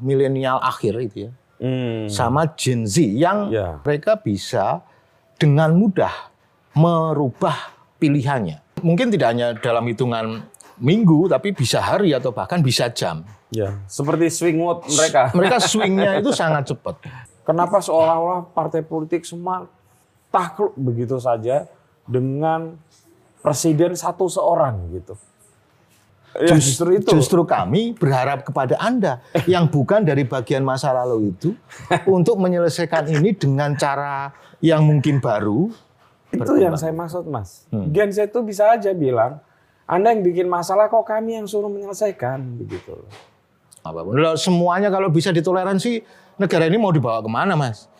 milenial akhir itu ya, Hmm. sama Gen Z yang Ya. mereka bisa dengan mudah merubah pilihannya. Mungkin tidak hanya dalam hitungan minggu, tapi bisa hari atau bahkan bisa jam. Ya, seperti swing vote mereka. Mereka swingnya itu sangat cepat. Kenapa seolah-olah partai politik semua takluk begitu saja dengan presiden satu seorang gitu? Ya, justru itu. Justru kami berharap kepada Anda yang bukan dari bagian masa lalu itu untuk menyelesaikan ini dengan cara yang mungkin baru. Itu yang saya maksud, Mas. Gen Z itu bisa aja bilang, Anda yang bikin masalah kok kami yang suruh menyelesaikan begitu. loh. Apa pun. Loh, Semuanya kalau bisa ditoleransi, negara ini mau dibawa ke mana, Mas?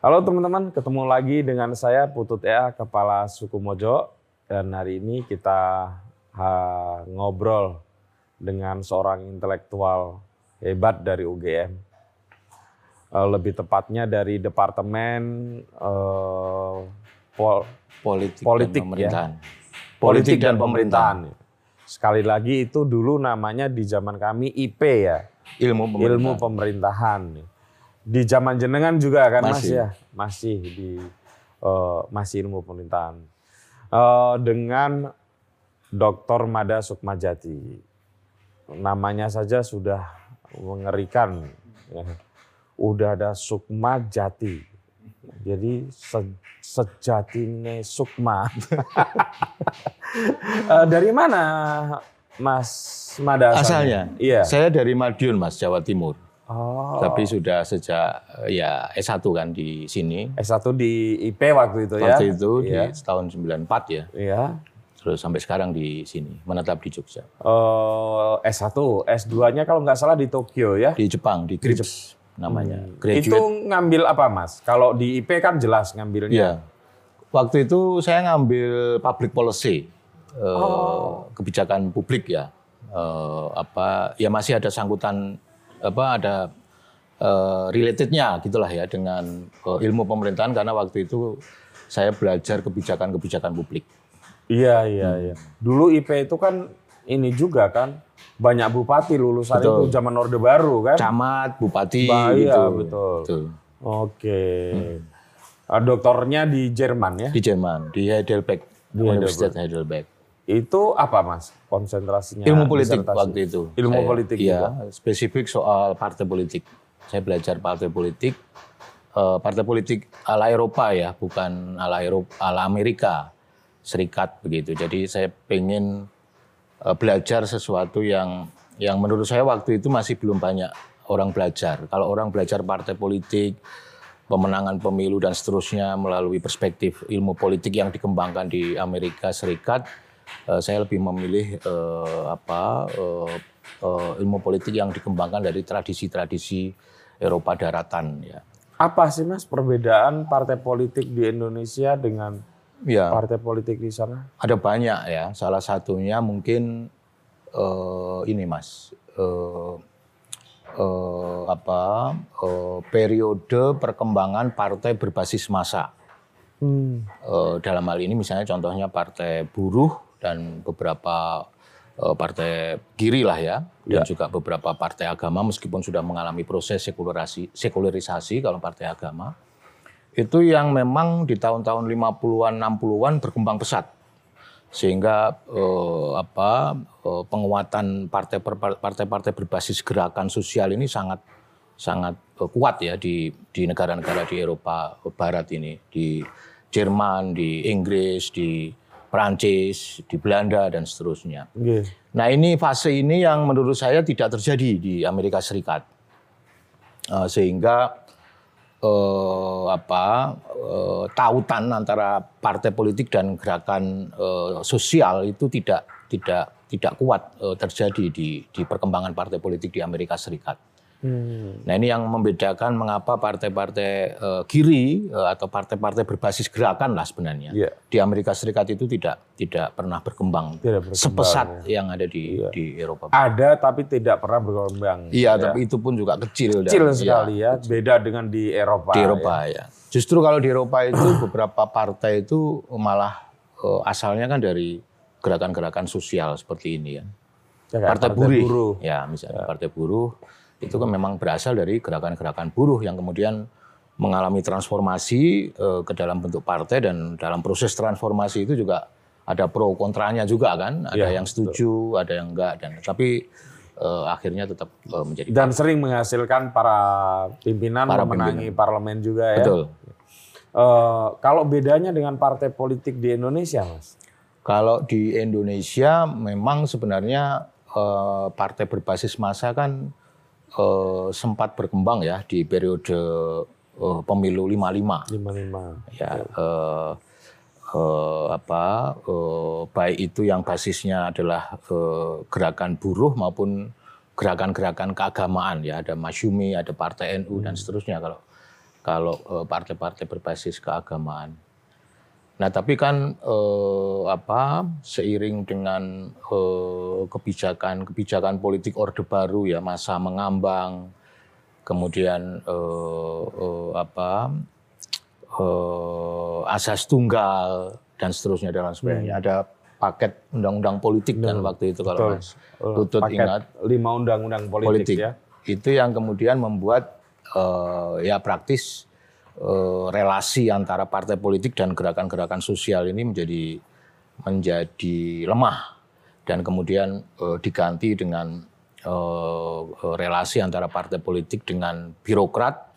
Halo teman-teman, ketemu lagi dengan saya Putut Ea, Kepala Suku Mojo. Dan hari ini kita ha, ngobrol dengan seorang intelektual hebat dari UGM. Eh, lebih tepatnya dari Departemen eh, Pol- Politik, Politik, dan pemerintahan. Politik dan Pemerintahan. Sekali lagi itu dulu namanya di zaman kami IP ya, Ilmu pemerintahan. ilmu pemerintahan. Di zaman jenengan juga kan Mas Masih. ya, masih di eh, masih ilmu pemerintahan. Eh, dengan Dr. Mada Sukmajati. Namanya saja sudah mengerikan. ya. Udah ada Sukmajati. Jadi se- sejatine Sukma. Eh, dari mana Mas Mada Asalnya, Iya. saya dari Madiun, Mas, Jawa Timur. Oh. Tapi sudah sejak eh, ya S1 kan di sini. S1 di IP waktu itu ya. Waktu itu Iya. di tahun 94 ya. Iya. Terus sampai sekarang di sini, menetap di Jogja. Eh, S1, S2-nya kalau nggak salah di Tokyo ya. Di Jepang, di GRIPS namanya. Itu Graduate. ngambil apa Mas? Kalau di IP kan jelas ngambilnya. Iya. Waktu itu saya ngambil public policy, eh, Oh. kebijakan publik ya. Eh, apa ya masih ada sangkutan apa ada eh, relatednya gitulah ya dengan eh, ilmu pemerintahan karena waktu itu saya belajar kebijakan-kebijakan publik. Iya, iya, Hmm. iya. Dulu IP itu kan ini juga kan banyak bupati lulusan Betul. itu zaman Orde Baru kan. Camat, bupati Bah, iya, gitu. betul. Betul. Oke. Eh, doktornya di Jerman ya. Di Jerman, di Heidelberg, Di Universitas Heidelberg. Itu apa Mas konsentrasinya? Ilmu politik disertasi? waktu itu. Ilmu Saya- politik Iya, juga. spesifik soal partai politik. Saya belajar partai politik, eh, partai politik ala Eropa ya, bukan ala Eropa, ala Amerika Serikat begitu. Jadi saya pengen eh, belajar sesuatu yang yang menurut saya waktu itu masih belum banyak orang belajar. Kalau orang belajar partai politik, pemenangan pemilu dan seterusnya melalui perspektif ilmu politik yang dikembangkan di Amerika Serikat, eh, saya lebih memilih eh, apa eh, eh, ilmu politik yang dikembangkan dari tradisi-tradisi Eropa daratan ya. Apa sih Mas perbedaan partai politik di Indonesia dengan Ya, partai politik di sana? ada banyak ya. Salah satunya mungkin eh, ini Mas, eh, eh, apa eh, periode perkembangan partai berbasis massa. Hmm. Eh, dalam hal ini misalnya contohnya partai buruh dan beberapa eh, partai kiri lah ya, dan juga beberapa partai agama meskipun sudah mengalami proses sekularisasi, sekularisasi kalau partai agama itu yang memang di tahun-tahun 50-an 60-an berkembang pesat. Sehingga eh, apa eh, penguatan partai partai-partai berbasis gerakan sosial ini sangat sangat eh, kuat ya di di negara-negara di Eropa Barat ini. Di Jerman, di Inggris, di Prancis, di Belanda dan seterusnya. Oke. Nah ini fase ini yang menurut saya tidak terjadi di Amerika Serikat, Eh, sehingga eh, apa eh, tautan antara partai politik dan gerakan eh, sosial itu tidak tidak tidak kuat eh, terjadi di di perkembangan partai politik di Amerika Serikat. Hmm. Nah ini yang membedakan mengapa partai-partai uh, kiri uh, atau partai-partai berbasis gerakan lah sebenarnya yeah. di Amerika Serikat itu tidak tidak pernah berkembang, tidak berkembang sepesat ya. yang ada di yeah. di Eropa. Ada tapi tidak pernah berkembang. Iya, ya. tapi itu pun juga kecil. Kecil dan, sekali ya, ya, beda dengan di Eropa. Di Eropa ya. ya. Justru kalau di Eropa itu beberapa partai itu malah uh, asalnya kan dari gerakan-gerakan sosial seperti ini ya. ya partai, partai buruh. buruh. Ya, misalnya ya. partai buruh itu kan memang berasal dari gerakan-gerakan buruh yang kemudian mengalami transformasi uh, ke dalam bentuk partai dan dalam proses transformasi itu juga ada pro kontranya juga kan, ada ya, yang setuju, betul. ada yang enggak dan tapi uh, akhirnya tetap uh, menjadi dan partai. sering menghasilkan para pimpinan para memenangi pimpinan. parlemen juga ya. Betul. Uh, kalau bedanya dengan partai politik di Indonesia, Mas? Kalau di Indonesia memang sebenarnya uh, partai berbasis massa kan uh, sempat berkembang ya di periode uh, pemilu 55. 55. Ya, uh, uh, apa uh, baik itu yang basisnya adalah uh, gerakan buruh maupun gerakan-gerakan keagamaan ya ada Masyumi, ada Partai NU hmm. dan seterusnya kalau kalau partai-partai berbasis keagamaan. Nah, tapi kan eh, apa seiring dengan eh, kebijakan-kebijakan politik orde baru ya masa mengambang, kemudian eh, eh, apa eh, asas tunggal dan seterusnya dan sebagainya. Hmm. Ada paket undang-undang politik hmm. kan waktu itu kalau Mas Tutut paket ingat lima undang-undang politik, politik ya. Itu yang kemudian membuat eh, ya praktis Eh, relasi antara partai politik dan gerakan-gerakan sosial ini menjadi menjadi lemah dan kemudian uh, diganti dengan uh, relasi antara partai politik dengan birokrat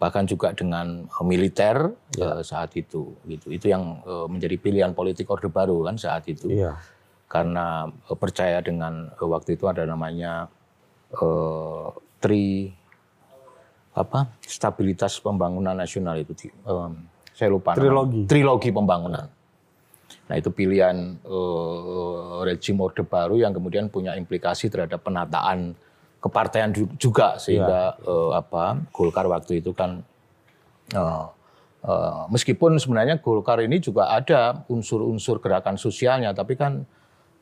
bahkan juga dengan militer ya. uh, saat itu gitu itu yang uh, menjadi pilihan politik orde baru kan saat itu ya. karena uh, percaya dengan uh, waktu itu ada namanya uh, tri apa stabilitas pembangunan nasional itu um, saya lupa trilogi nama. trilogi pembangunan nah itu pilihan uh, rejim orde baru yang kemudian punya implikasi terhadap penataan kepartaian juga sehingga ya. uh, apa Golkar waktu itu kan uh, uh, meskipun sebenarnya Golkar ini juga ada unsur-unsur gerakan sosialnya tapi kan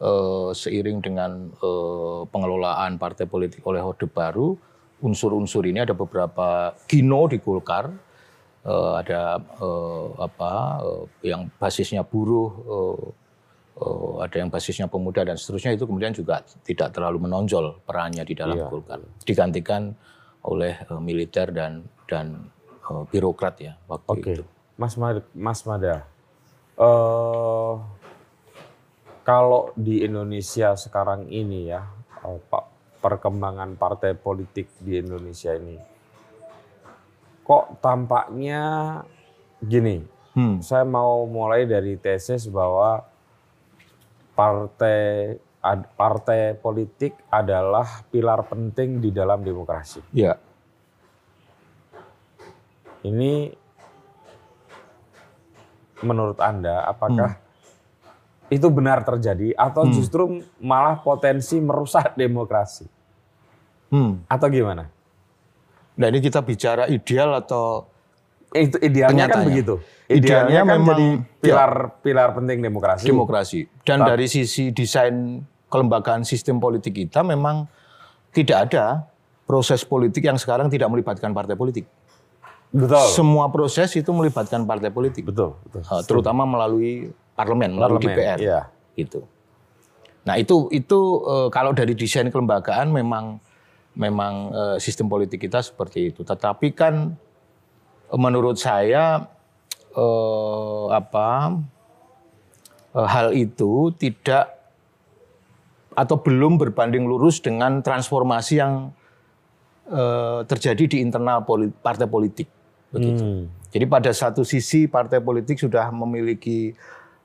uh, seiring dengan uh, pengelolaan partai politik oleh orde baru unsur-unsur ini ada beberapa kino di Golkar, uh, ada uh, apa uh, yang basisnya buruh, uh, uh, ada yang basisnya pemuda dan seterusnya itu kemudian juga tidak terlalu menonjol perannya di dalam iya. Golkar, digantikan oleh uh, militer dan dan uh, birokrat ya waktu Oke. itu. Mas Mada, Mas Mada, uh, kalau di Indonesia sekarang ini ya, perkembangan partai politik di Indonesia ini. Kok tampaknya gini, hmm. saya mau mulai dari tesis bahwa partai partai politik adalah pilar penting di dalam demokrasi. Ya. Ini menurut Anda apakah hmm. Itu benar terjadi atau hmm. justru malah potensi merusak demokrasi? Hmm. Atau gimana? Nah ini kita bicara ideal atau itu idealnya kan begitu. Idealnya, idealnya kan memang jadi pilar ya, pilar penting demokrasi. Demokrasi. Dan Tapi, dari sisi desain kelembagaan sistem politik kita memang tidak ada proses politik yang sekarang tidak melibatkan partai politik. Betul. Semua proses itu melibatkan partai politik. Betul. betul. Terutama melalui parlemen, melalui parlemen, DPR. Iya. Gitu. Nah itu itu uh, kalau dari desain kelembagaan memang memang uh, sistem politik kita seperti itu. Tetapi kan menurut saya uh, apa hal itu tidak atau belum berbanding lurus dengan transformasi yang uh, terjadi di internal poli partai politik. Begitu. Hmm. Jadi pada satu sisi partai politik sudah memiliki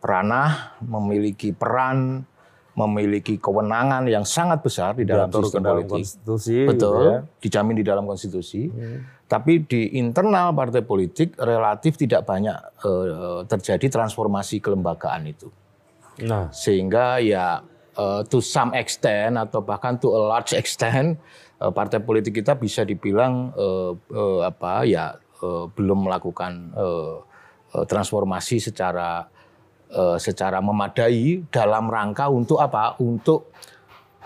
ranah, memiliki peran, memiliki kewenangan yang sangat besar di dalam Diatur sistem dalam politik. Konstitusi, gitu Betul, ya. dijamin di dalam konstitusi. Hmm. Tapi di internal partai politik relatif tidak banyak uh, terjadi transformasi kelembagaan itu. Nah, sehingga ya uh, to some extent atau bahkan to a large extent eh, partai politik kita bisa dibilang eh, eh, apa ya eh, belum melakukan eh, eh, transformasi secara secara memadai dalam rangka untuk apa? Untuk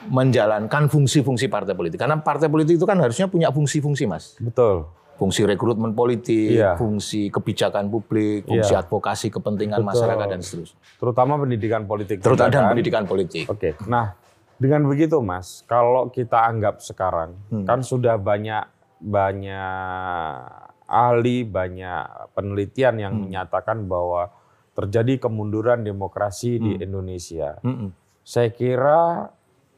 menjalankan fungsi-fungsi partai politik. Karena partai politik itu kan harusnya punya fungsi-fungsi, Mas. Betul. Fungsi rekrutmen politik, Iya. fungsi kebijakan publik, fungsi Iya. advokasi kepentingan Betul. masyarakat dan seterusnya. Terutama pendidikan politik. Terutama kan? pendidikan politik. Oke. Nah, dengan begitu Mas, kalau kita anggap sekarang Hmm. kan sudah banyak banyak ahli, banyak penelitian yang Hmm. menyatakan bahwa terjadi kemunduran demokrasi di Hmm. Indonesia. Mm-mm. Saya kira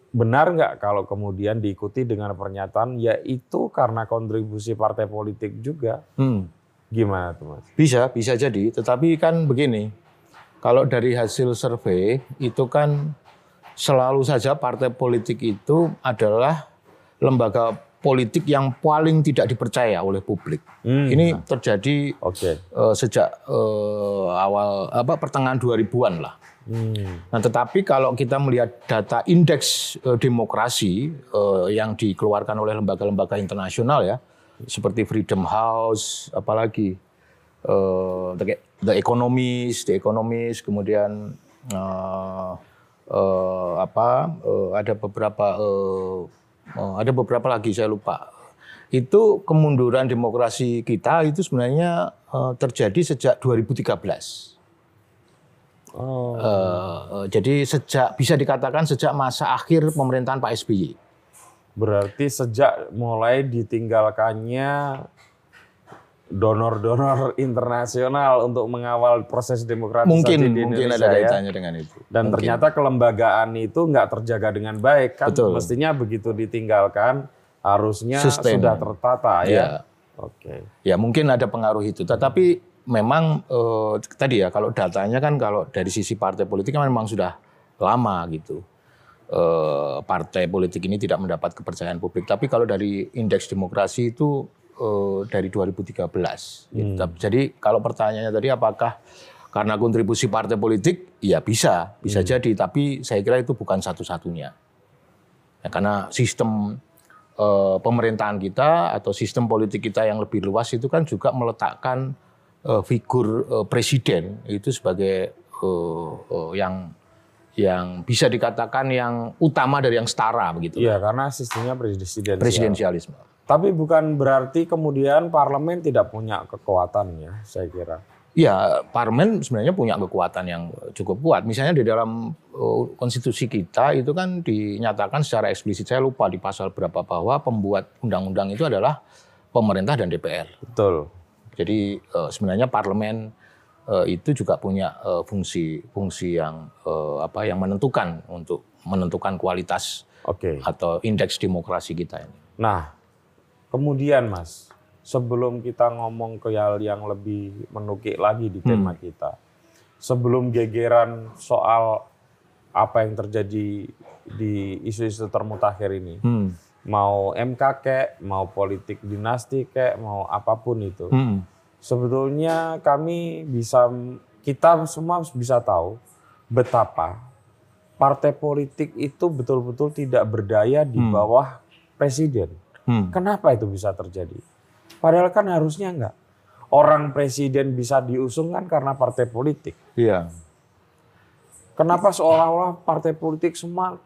benar nggak kalau kemudian diikuti dengan pernyataan yaitu karena kontribusi partai politik juga. Hmm. Gimana tuh Mas? Bisa, bisa jadi. Tetapi kan begini, kalau dari hasil survei itu kan selalu saja partai politik itu adalah lembaga politik yang paling tidak dipercaya oleh publik. Hmm. Ini terjadi Oke. eh, sejak eh, awal apa pertengahan 2000-an lah. Hmm. Nah, tetapi kalau kita melihat data indeks eh, demokrasi eh, yang dikeluarkan oleh lembaga-lembaga internasional ya, seperti Freedom House, apalagi eh, The- Economist, The Economist, kemudian eh, eh, apa eh, ada beberapa eh, eh, ada beberapa lagi saya lupa. Itu kemunduran demokrasi kita itu sebenarnya eh, terjadi sejak 2013. Oh. Eh, jadi sejak bisa dikatakan sejak masa akhir pemerintahan Pak SBY. Berarti sejak mulai ditinggalkannya donor-donor internasional untuk mengawal proses demokratisasi Mungkin di mungkin Indonesia ada ya. kaitannya dengan itu. Dan Mungkin. ternyata kelembagaan itu nggak terjaga dengan baik kan. Betul. Mestinya begitu ditinggalkan harusnya Sustain. sudah tertata ya. ya, Oke. ya mungkin ada pengaruh itu. Tetapi memang eh, tadi ya kalau datanya kan kalau dari sisi partai politik kan memang sudah lama gitu. Eh, partai politik ini tidak mendapat kepercayaan publik. Tapi kalau dari indeks demokrasi itu eh, dari 2013. gitu. Jadi kalau pertanyaannya tadi apakah karena kontribusi partai politik, ya bisa, bisa jadi. Tapi saya kira itu bukan satu-satunya. Ya, karena sistem eh, pemerintahan kita atau sistem politik kita yang lebih luas itu kan juga meletakkan eh, figur eh, presiden itu sebagai eh, eh, yang yang bisa dikatakan yang utama dari yang setara begitu. Iya karena sistemnya presidensial. Presidensialisme. Tapi bukan berarti kemudian parlemen tidak punya kekuatan ya, saya kira. Ya, parlemen sebenarnya punya kekuatan yang cukup kuat. Misalnya di dalam uh, konstitusi kita itu kan dinyatakan secara eksplisit, saya lupa di pasal berapa bahwa pembuat undang-undang itu adalah pemerintah dan DPR. Betul. Jadi uh, sebenarnya parlemen uh, itu juga punya uh, fungsi fungsi yang apa yang menentukan untuk menentukan kualitas Oke. atau indeks demokrasi kita ini. Nah, kemudian Mas, sebelum kita ngomong ke hal yang lebih menukik lagi di tema kita, sebelum gegeran soal apa yang terjadi di isu-isu termutakhir ini, Hmm. mau MK kek, mau politik dinasti kek, mau apa pun itu, Hmm. sebetulnya kami bisa, kita semua bisa tahu betapa partai politik itu betul-betul tidak berdaya di bawah presiden. Hmm. Kenapa itu bisa terjadi? Padahal kan harusnya enggak. Orang presiden bisa diusung kan karena partai politik. Iya. Kenapa seolah-olah partai politik semua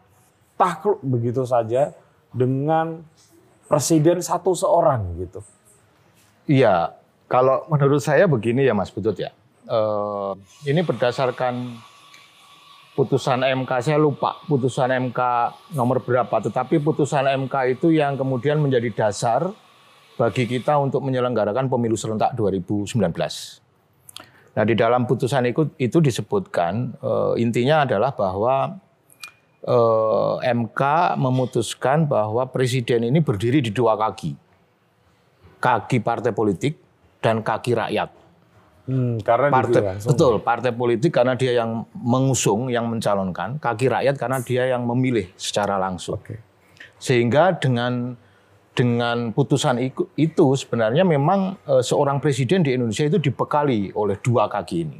takluk begitu saja dengan presiden satu seorang gitu? Iya, kalau menurut saya begini ya Mas Butut ya. Eh, ini berdasarkan putusan MK, saya lupa putusan MK nomor berapa, tetapi putusan MK itu yang kemudian menjadi dasar bagi kita untuk menyelenggarakan pemilu serentak 2019. Nah, di dalam putusan itu, itu disebutkan eh, intinya adalah bahwa eh, MK memutuskan bahwa presiden ini berdiri di dua kaki kaki partai politik dan kaki rakyat. Hmm, karena Partai gitu langsung. betul, partai politik karena dia yang mengusung, yang mencalonkan, kaki rakyat karena dia yang memilih secara langsung. Oke. Sehingga dengan dengan putusan itu sebenarnya memang eh, seorang presiden di Indonesia itu dibekali oleh dua kaki ini.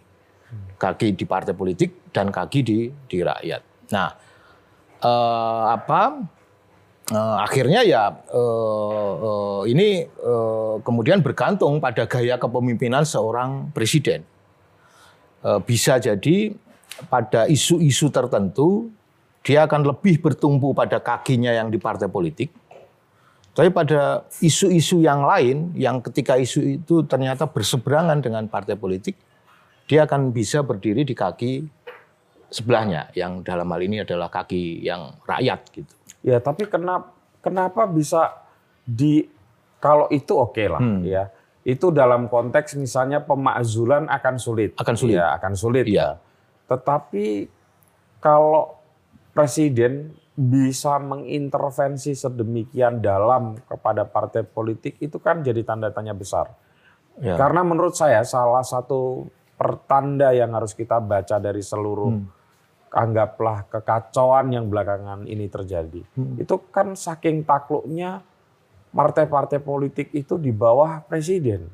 Kaki di partai politik dan kaki di di rakyat. Nah, eh, apa uh, akhirnya ya uh, uh, ini uh, kemudian bergantung pada gaya kepemimpinan seorang presiden. Uh, bisa jadi pada isu-isu tertentu dia akan lebih bertumpu pada kakinya yang di partai politik. Tapi pada isu-isu yang lain, yang ketika isu itu ternyata berseberangan dengan partai politik, dia akan bisa berdiri di kaki sebelahnya, yang dalam hal ini adalah kaki yang rakyat gitu. Ya, tapi kenapa kenapa bisa di kalau itu oke okay lah hmm. ya. Itu dalam konteks misalnya pemakzulan akan sulit. Akan sulit. Ya, akan sulit. Ya. Tetapi kalau presiden bisa mengintervensi sedemikian dalam kepada partai politik itu kan jadi tanda tanya besar. Ya. Karena menurut saya salah satu pertanda yang harus kita baca dari seluruh hmm. Anggaplah kekacauan yang belakangan ini terjadi. Hmm. Itu kan saking takluknya partai-partai politik itu di bawah presiden.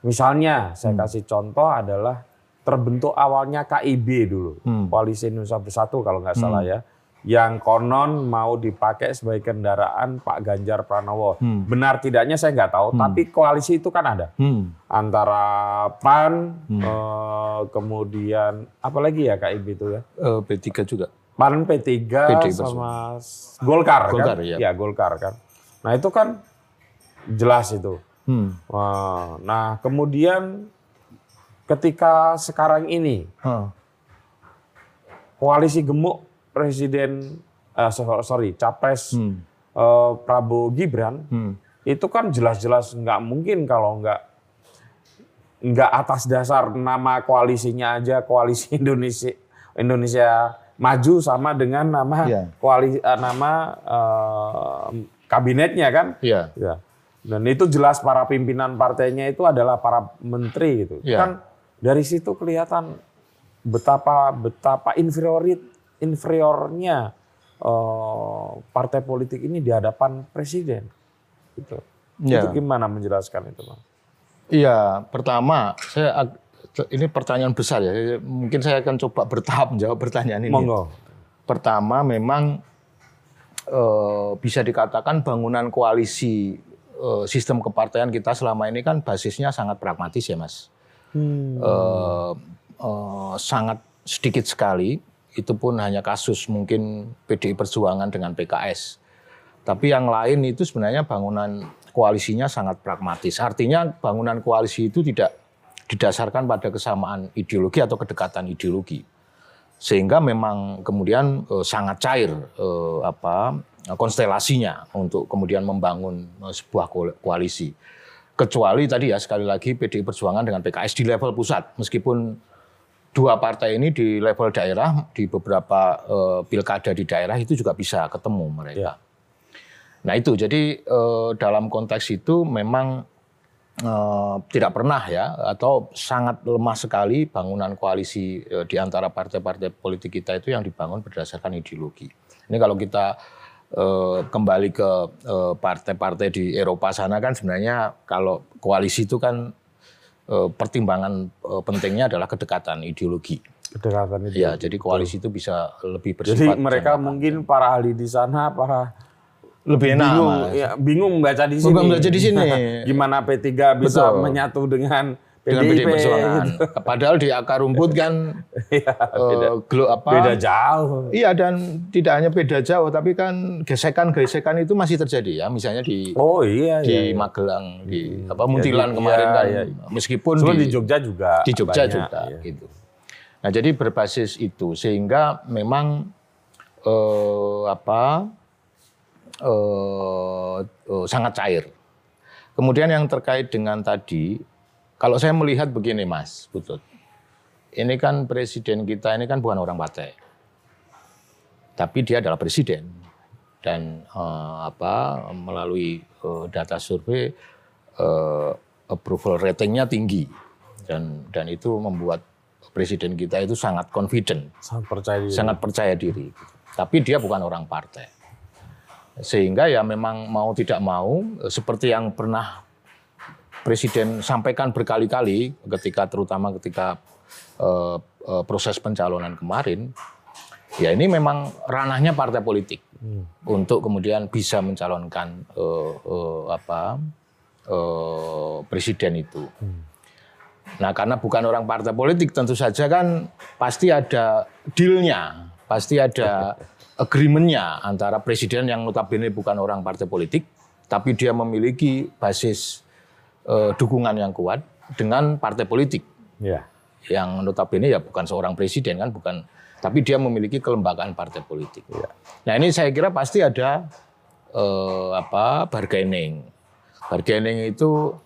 Misalnya saya hmm. kasih contoh adalah terbentuk awalnya KIB dulu, hmm. Koalisi Indonesia Bersatu kalau nggak salah hmm. ya, yang konon mau dipakai sebagai kendaraan Pak Ganjar Pranowo. Hmm. Benar tidaknya saya nggak tahu, hmm. tapi koalisi itu kan ada hmm. antara PAN, hmm. eh, kemudian apa lagi ya KIB itu ya? Uh, P3 juga. PAN P3 PD sama Golkar, Golkar kan? Ya. ya Golkar kan. Nah itu kan jelas itu. Hmm. Nah kemudian ketika sekarang ini hmm. koalisi gemuk presiden uh, sorry capres hmm. uh, Prabowo Gibran hmm. itu kan jelas-jelas nggak mungkin kalau nggak nggak atas dasar nama koalisinya aja koalisi Indonesia Indonesia maju sama dengan nama yeah. koalisi uh, nama uh, kabinetnya kan yeah. ya dan itu jelas para pimpinan partainya itu adalah para menteri gitu yeah. kan dari situ kelihatan betapa betapa inferiorit inferiornya uh, partai politik ini di hadapan presiden. Gitu. Ya. Itu gimana menjelaskan itu, Bang? Iya, pertama saya ini pertanyaan besar ya. Mungkin saya akan coba bertahap menjawab pertanyaan ini. Monggo. Pertama, memang uh, bisa dikatakan bangunan koalisi uh, sistem kepartaian kita selama ini kan basisnya sangat pragmatis ya, Mas hmm. uh, uh, sangat sedikit sekali. Itu pun hanya kasus mungkin PDI Perjuangan dengan PKS. Tapi yang lain itu sebenarnya bangunan koalisinya sangat pragmatis. Artinya bangunan koalisi itu tidak didasarkan pada kesamaan ideologi atau kedekatan ideologi. Sehingga memang kemudian uh, sangat cair uh, apa konstelasinya untuk kemudian membangun uh, sebuah koalisi. Kecuali tadi ya sekali lagi PDI Perjuangan dengan PKS di level pusat, meskipun dua partai ini di level daerah di beberapa uh, pilkada di daerah itu juga bisa ketemu mereka. Ya. Nah itu jadi uh, dalam konteks itu memang uh, tidak pernah ya atau sangat lemah sekali bangunan koalisi uh, di antara partai-partai politik kita itu yang dibangun berdasarkan ideologi. Ini kalau kita Eh, kembali ke partai-partai di Eropa sana kan sebenarnya kalau koalisi itu kan pertimbangan pentingnya adalah kedekatan ideologi. Kedekatan ideologi. Ya, jadi koalisi itu bisa lebih bersifat. Jadi mereka mungkin para ahli di sana, para lebih enak bingung, ya, bingung membaca di sini. Membaca di sini. Gimana P3 bisa Betul. menyatu dengan dengan PDI Perjuangan. Gitu. Padahal di akar rumput kan ya, beda, uh, apa, beda jauh. Iya dan tidak hanya beda jauh, tapi kan gesekan-gesekan itu masih terjadi ya. Misalnya di Oh iya di iya, Magelang, di apa Muntilan iya, kemarin kan, iya. meskipun di, di Jogja juga di Jogja banyak, juga iya. gitu. Nah jadi berbasis itu sehingga memang uh, apa uh, uh, sangat cair. Kemudian yang terkait dengan tadi kalau saya melihat begini Mas Butut, ini kan presiden kita ini kan bukan orang partai, tapi dia adalah presiden. Dan uh, apa melalui uh, data survei uh, approval ratingnya tinggi. Dan dan itu membuat presiden kita itu sangat confident, sangat percaya diri. sangat percaya diri. Tapi dia bukan orang partai, sehingga ya memang mau tidak mau seperti yang pernah Presiden sampaikan berkali-kali ketika terutama ketika uh, uh, proses pencalonan kemarin Ya ini memang ranahnya partai politik hmm. untuk kemudian bisa mencalonkan uh, uh, apa uh, presiden itu. Hmm. Nah karena bukan orang partai politik tentu saja kan pasti ada dealnya, pasti ada agreementnya antara presiden yang notabene bukan orang partai politik, tapi dia memiliki basis uh, dukungan yang kuat dengan partai politik. Yeah. Yang notabene ya bukan seorang presiden kan, bukan tapi dia memiliki kelembagaan partai politik. Ya. Nah ini saya kira pasti ada eh, apa bargaining. Bargaining itu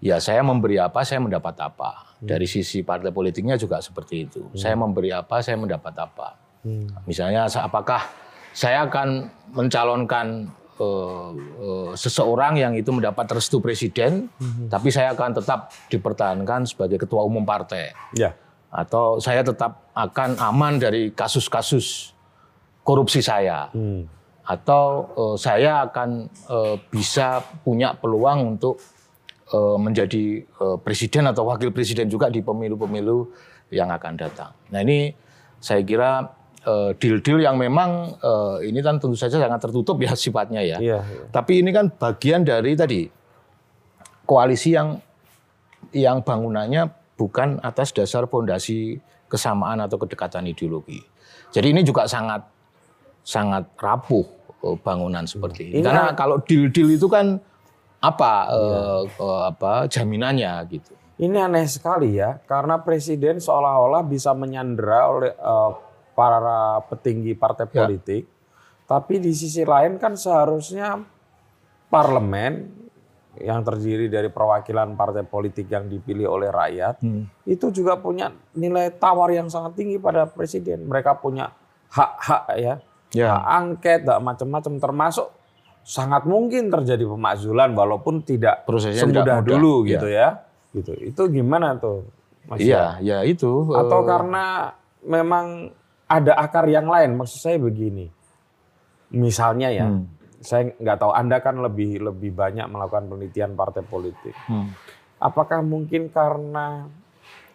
ya saya memberi apa, saya mendapat apa. Hmm. Dari sisi partai politiknya juga seperti itu. Hmm. Saya memberi apa, saya mendapat apa. Hmm. Misalnya apakah saya akan mencalonkan uh, uh, seseorang yang itu mendapat restu presiden, hmm. tapi saya akan tetap dipertahankan sebagai ketua umum partai. Ya atau saya tetap akan aman dari kasus-kasus korupsi saya hmm. atau uh, saya akan uh, bisa punya peluang untuk uh, menjadi uh, presiden atau wakil presiden juga di pemilu-pemilu yang akan datang. Nah ini saya kira deal-deal yang memang uh, ini kan tentu saja sangat tertutup ya sifatnya ya. Iya, iya. Tapi ini kan bagian dari tadi koalisi yang yang bangunannya bukan atas dasar fondasi kesamaan atau kedekatan ideologi. Jadi ini juga sangat sangat rapuh eh, bangunan seperti ini. ini Karena kalau deal-deal itu kan apa ya. uh, apa jaminannya gitu. Ini aneh sekali ya, karena presiden seolah-olah bisa menyandera oleh uh, para petinggi partai ya. politik, tapi di sisi lain kan seharusnya parlemen yang terdiri dari perwakilan partai politik yang dipilih oleh rakyat hmm. itu juga punya nilai tawar yang sangat tinggi pada presiden. Mereka punya hak-hak ya, ya. hak angket, hak macam-macam termasuk sangat mungkin terjadi pemakzulan walaupun tidak Prosesnya semudah tidak dulu ya. gitu ya. Gitu. Itu gimana tuh? Iya, ya itu. Atau uh... karena memang ada akar yang lain. Maksud saya begini. Misalnya ya, hmm saya nggak tahu Anda kan lebih lebih banyak melakukan penelitian partai politik. Hmm. Apakah mungkin karena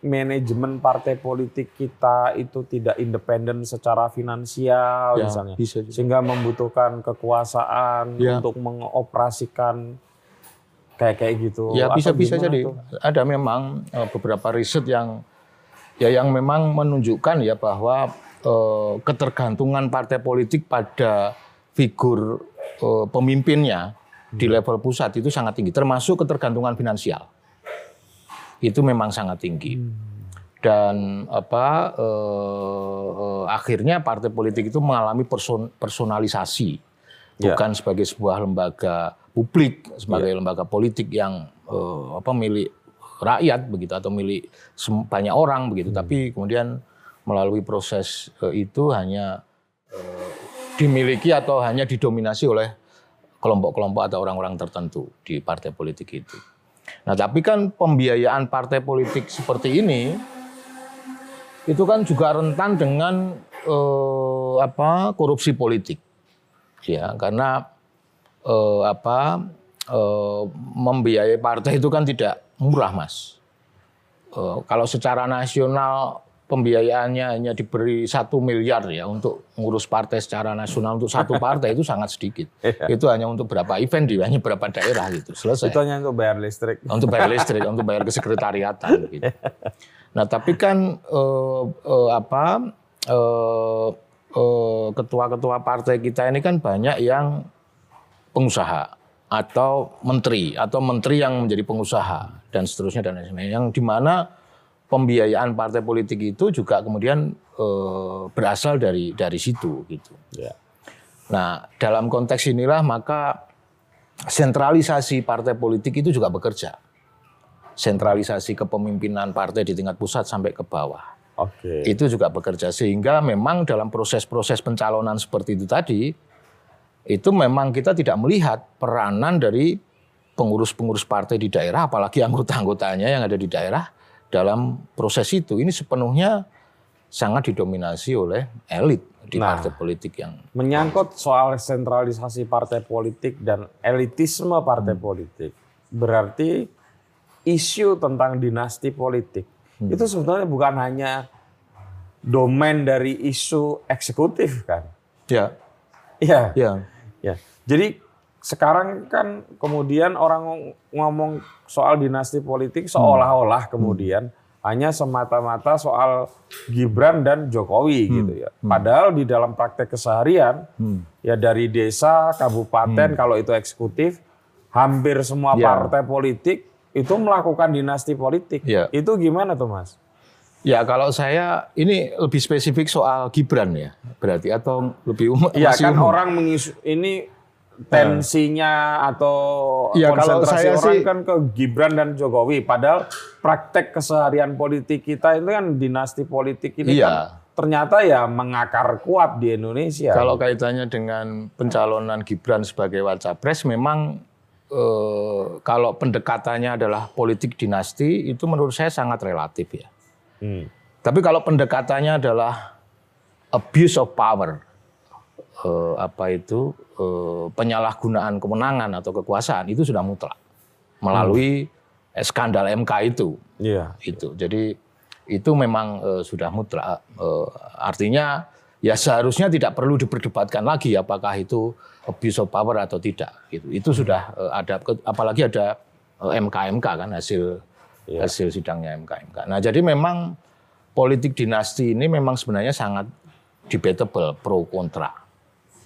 manajemen partai politik kita itu tidak independen secara finansial ya, misalnya, bisa sehingga membutuhkan kekuasaan ya. untuk mengoperasikan kayak kayak gitu. Ya bisa bisa jadi. Tuh? Ada memang eh, beberapa riset yang ya yang memang menunjukkan ya bahwa eh, ketergantungan partai politik pada figur uh, pemimpinnya di level pusat itu sangat tinggi, termasuk ketergantungan finansial. Itu memang sangat tinggi. Dan apa uh, uh, akhirnya partai politik itu mengalami person, personalisasi, ya. bukan sebagai sebuah lembaga publik, sebagai ya. lembaga politik yang uh, apa milik rakyat begitu atau milik banyak orang begitu, hmm. tapi kemudian melalui proses uh, itu hanya dimiliki atau hanya didominasi oleh kelompok-kelompok atau orang-orang tertentu di partai politik itu. Nah, tapi kan pembiayaan partai politik seperti ini itu kan juga rentan dengan eh, apa korupsi politik. Ya, karena eh, apa eh, membiayai partai itu kan tidak murah, Mas. Eh, kalau secara nasional pembiayaannya hanya diberi satu miliar ya untuk ngurus partai secara nasional untuk satu partai itu sangat sedikit. Iya. itu hanya untuk berapa event di hanya berapa daerah gitu. Selesai. Itu hanya untuk bayar listrik. Untuk bayar listrik, untuk bayar kesekretariatan gitu. Nah, tapi kan eh, eh, apa eh, eh, ketua-ketua partai kita ini kan banyak yang pengusaha atau menteri atau menteri yang menjadi pengusaha dan seterusnya dan lain sebagainya yang di mana pembiayaan partai politik itu juga kemudian e, berasal dari dari situ gitu. Ya. Nah dalam konteks inilah maka sentralisasi partai politik itu juga bekerja. Sentralisasi kepemimpinan partai di tingkat pusat sampai ke bawah. Oke. Itu juga bekerja sehingga memang dalam proses-proses pencalonan seperti itu tadi itu memang kita tidak melihat peranan dari pengurus-pengurus partai di daerah apalagi anggota-anggotanya yang ada di daerah dalam proses itu ini sepenuhnya sangat didominasi oleh elit di nah, partai politik yang menyangkut soal sentralisasi partai politik dan elitisme partai hmm. politik berarti isu tentang dinasti politik hmm. itu sebetulnya bukan hanya domain dari isu eksekutif kan. Ya. Iya. Ya. Ya. Jadi sekarang kan kemudian orang ngomong soal dinasti politik seolah-olah kemudian hanya semata-mata soal Gibran dan Jokowi gitu ya. Padahal di dalam praktek keseharian ya dari desa, kabupaten kalau itu eksekutif hampir semua Ya. partai politik itu melakukan dinasti politik. Ya. Itu gimana tuh Mas? Ya kalau saya ini lebih spesifik soal Gibran ya berarti atau lebih umum? Iya kan umum? orang mengisu ini tensinya atau kalau konsentrasi saya orang sih- kan ke Gibran dan Jokowi. Padahal praktek keseharian politik kita itu kan dinasti politik ini Iya. kan ternyata ya mengakar kuat di Indonesia. Kalau kaitannya dengan pencalonan Gibran sebagai wacapres, memang eh, kalau pendekatannya adalah politik dinasti, itu menurut saya sangat relatif ya. Hmm. Tapi kalau pendekatannya adalah abuse of power, eh, apa itu eh, penyalahgunaan kewenangan atau kekuasaan itu sudah mutlak melalui eh, skandal MK itu. Iya. itu. Jadi itu memang eh, sudah mutlak. Eh, artinya ya seharusnya tidak perlu diperdebatkan lagi apakah itu abuse of power atau tidak. Gitu. Itu sudah eh, ada apalagi ada eh, MK-MK kan hasil Iya. hasil sidangnya MK-MK. Nah jadi memang politik dinasti ini memang sebenarnya sangat debatable pro kontra.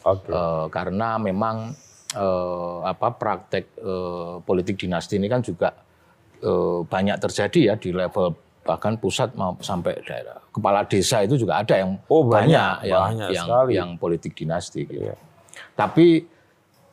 Oke. Eh, karena memang eh, apa praktek eh, politik dinasti ini kan juga eh, banyak terjadi ya di level bahkan pusat mau sampai daerah kepala desa itu juga ada yang Oh, banyak, yang banyak yang sekali. yang politik dinasti gitu. Iya. Tapi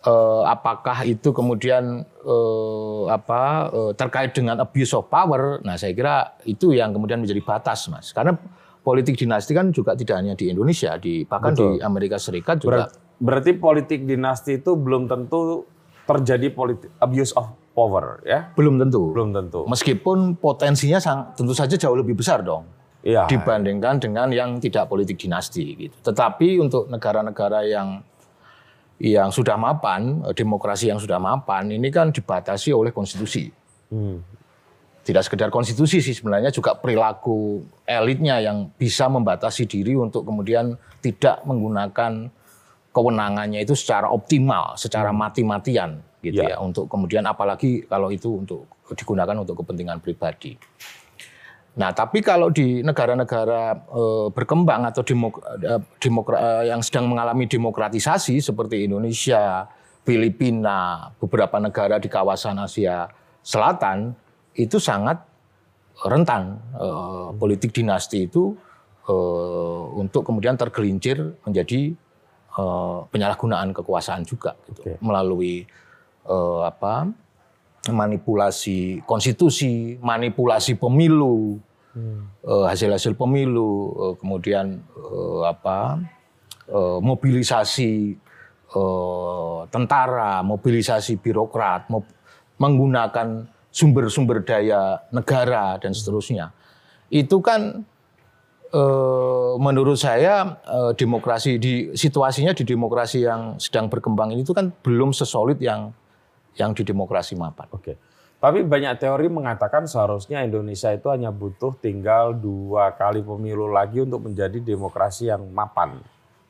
eh, apakah itu kemudian eh, apa eh, terkait dengan abuse of power? Nah, saya kira itu yang kemudian menjadi batas, Mas. Karena politik dinasti kan juga tidak hanya di Indonesia, di bahkan Betul. di Amerika Serikat juga Ber- berarti politik dinasti itu belum tentu terjadi politik abuse of power ya? belum tentu. Belum tentu. Meskipun potensinya sang, tentu saja jauh lebih besar dong Iya. dibandingkan dengan yang tidak politik dinasti gitu. Tetapi untuk negara-negara yang yang sudah mapan, eh, demokrasi yang sudah mapan, ini kan dibatasi oleh konstitusi. Hmm. Tidak sekedar konstitusi sih sebenarnya juga perilaku elitnya yang bisa membatasi diri untuk kemudian tidak menggunakan kewenangannya itu secara optimal, secara mati-matian gitu Ya. ya. Untuk kemudian apalagi kalau itu untuk digunakan untuk kepentingan pribadi. Nah, tapi kalau di negara-negara eh, berkembang atau demok, eh, demokra- eh, yang sedang mengalami demokratisasi seperti Indonesia, Filipina, beberapa negara di kawasan Asia Selatan itu sangat rentan eh, politik dinasti itu eh, untuk kemudian tergelincir menjadi eh, penyalahgunaan kekuasaan juga gitu. Oke. melalui eh, apa manipulasi konstitusi, manipulasi pemilu, eh, hasil-hasil pemilu, eh, kemudian eh, apa eh, mobilisasi eh, tentara, mobilisasi birokrat, mob- menggunakan sumber-sumber daya negara dan seterusnya. Itu kan eh, menurut saya eh, demokrasi di situasinya di demokrasi yang sedang berkembang ini itu kan belum sesolid yang yang di demokrasi mapan. Oke. Tapi banyak teori mengatakan seharusnya Indonesia itu hanya butuh tinggal dua kali pemilu lagi untuk menjadi demokrasi yang mapan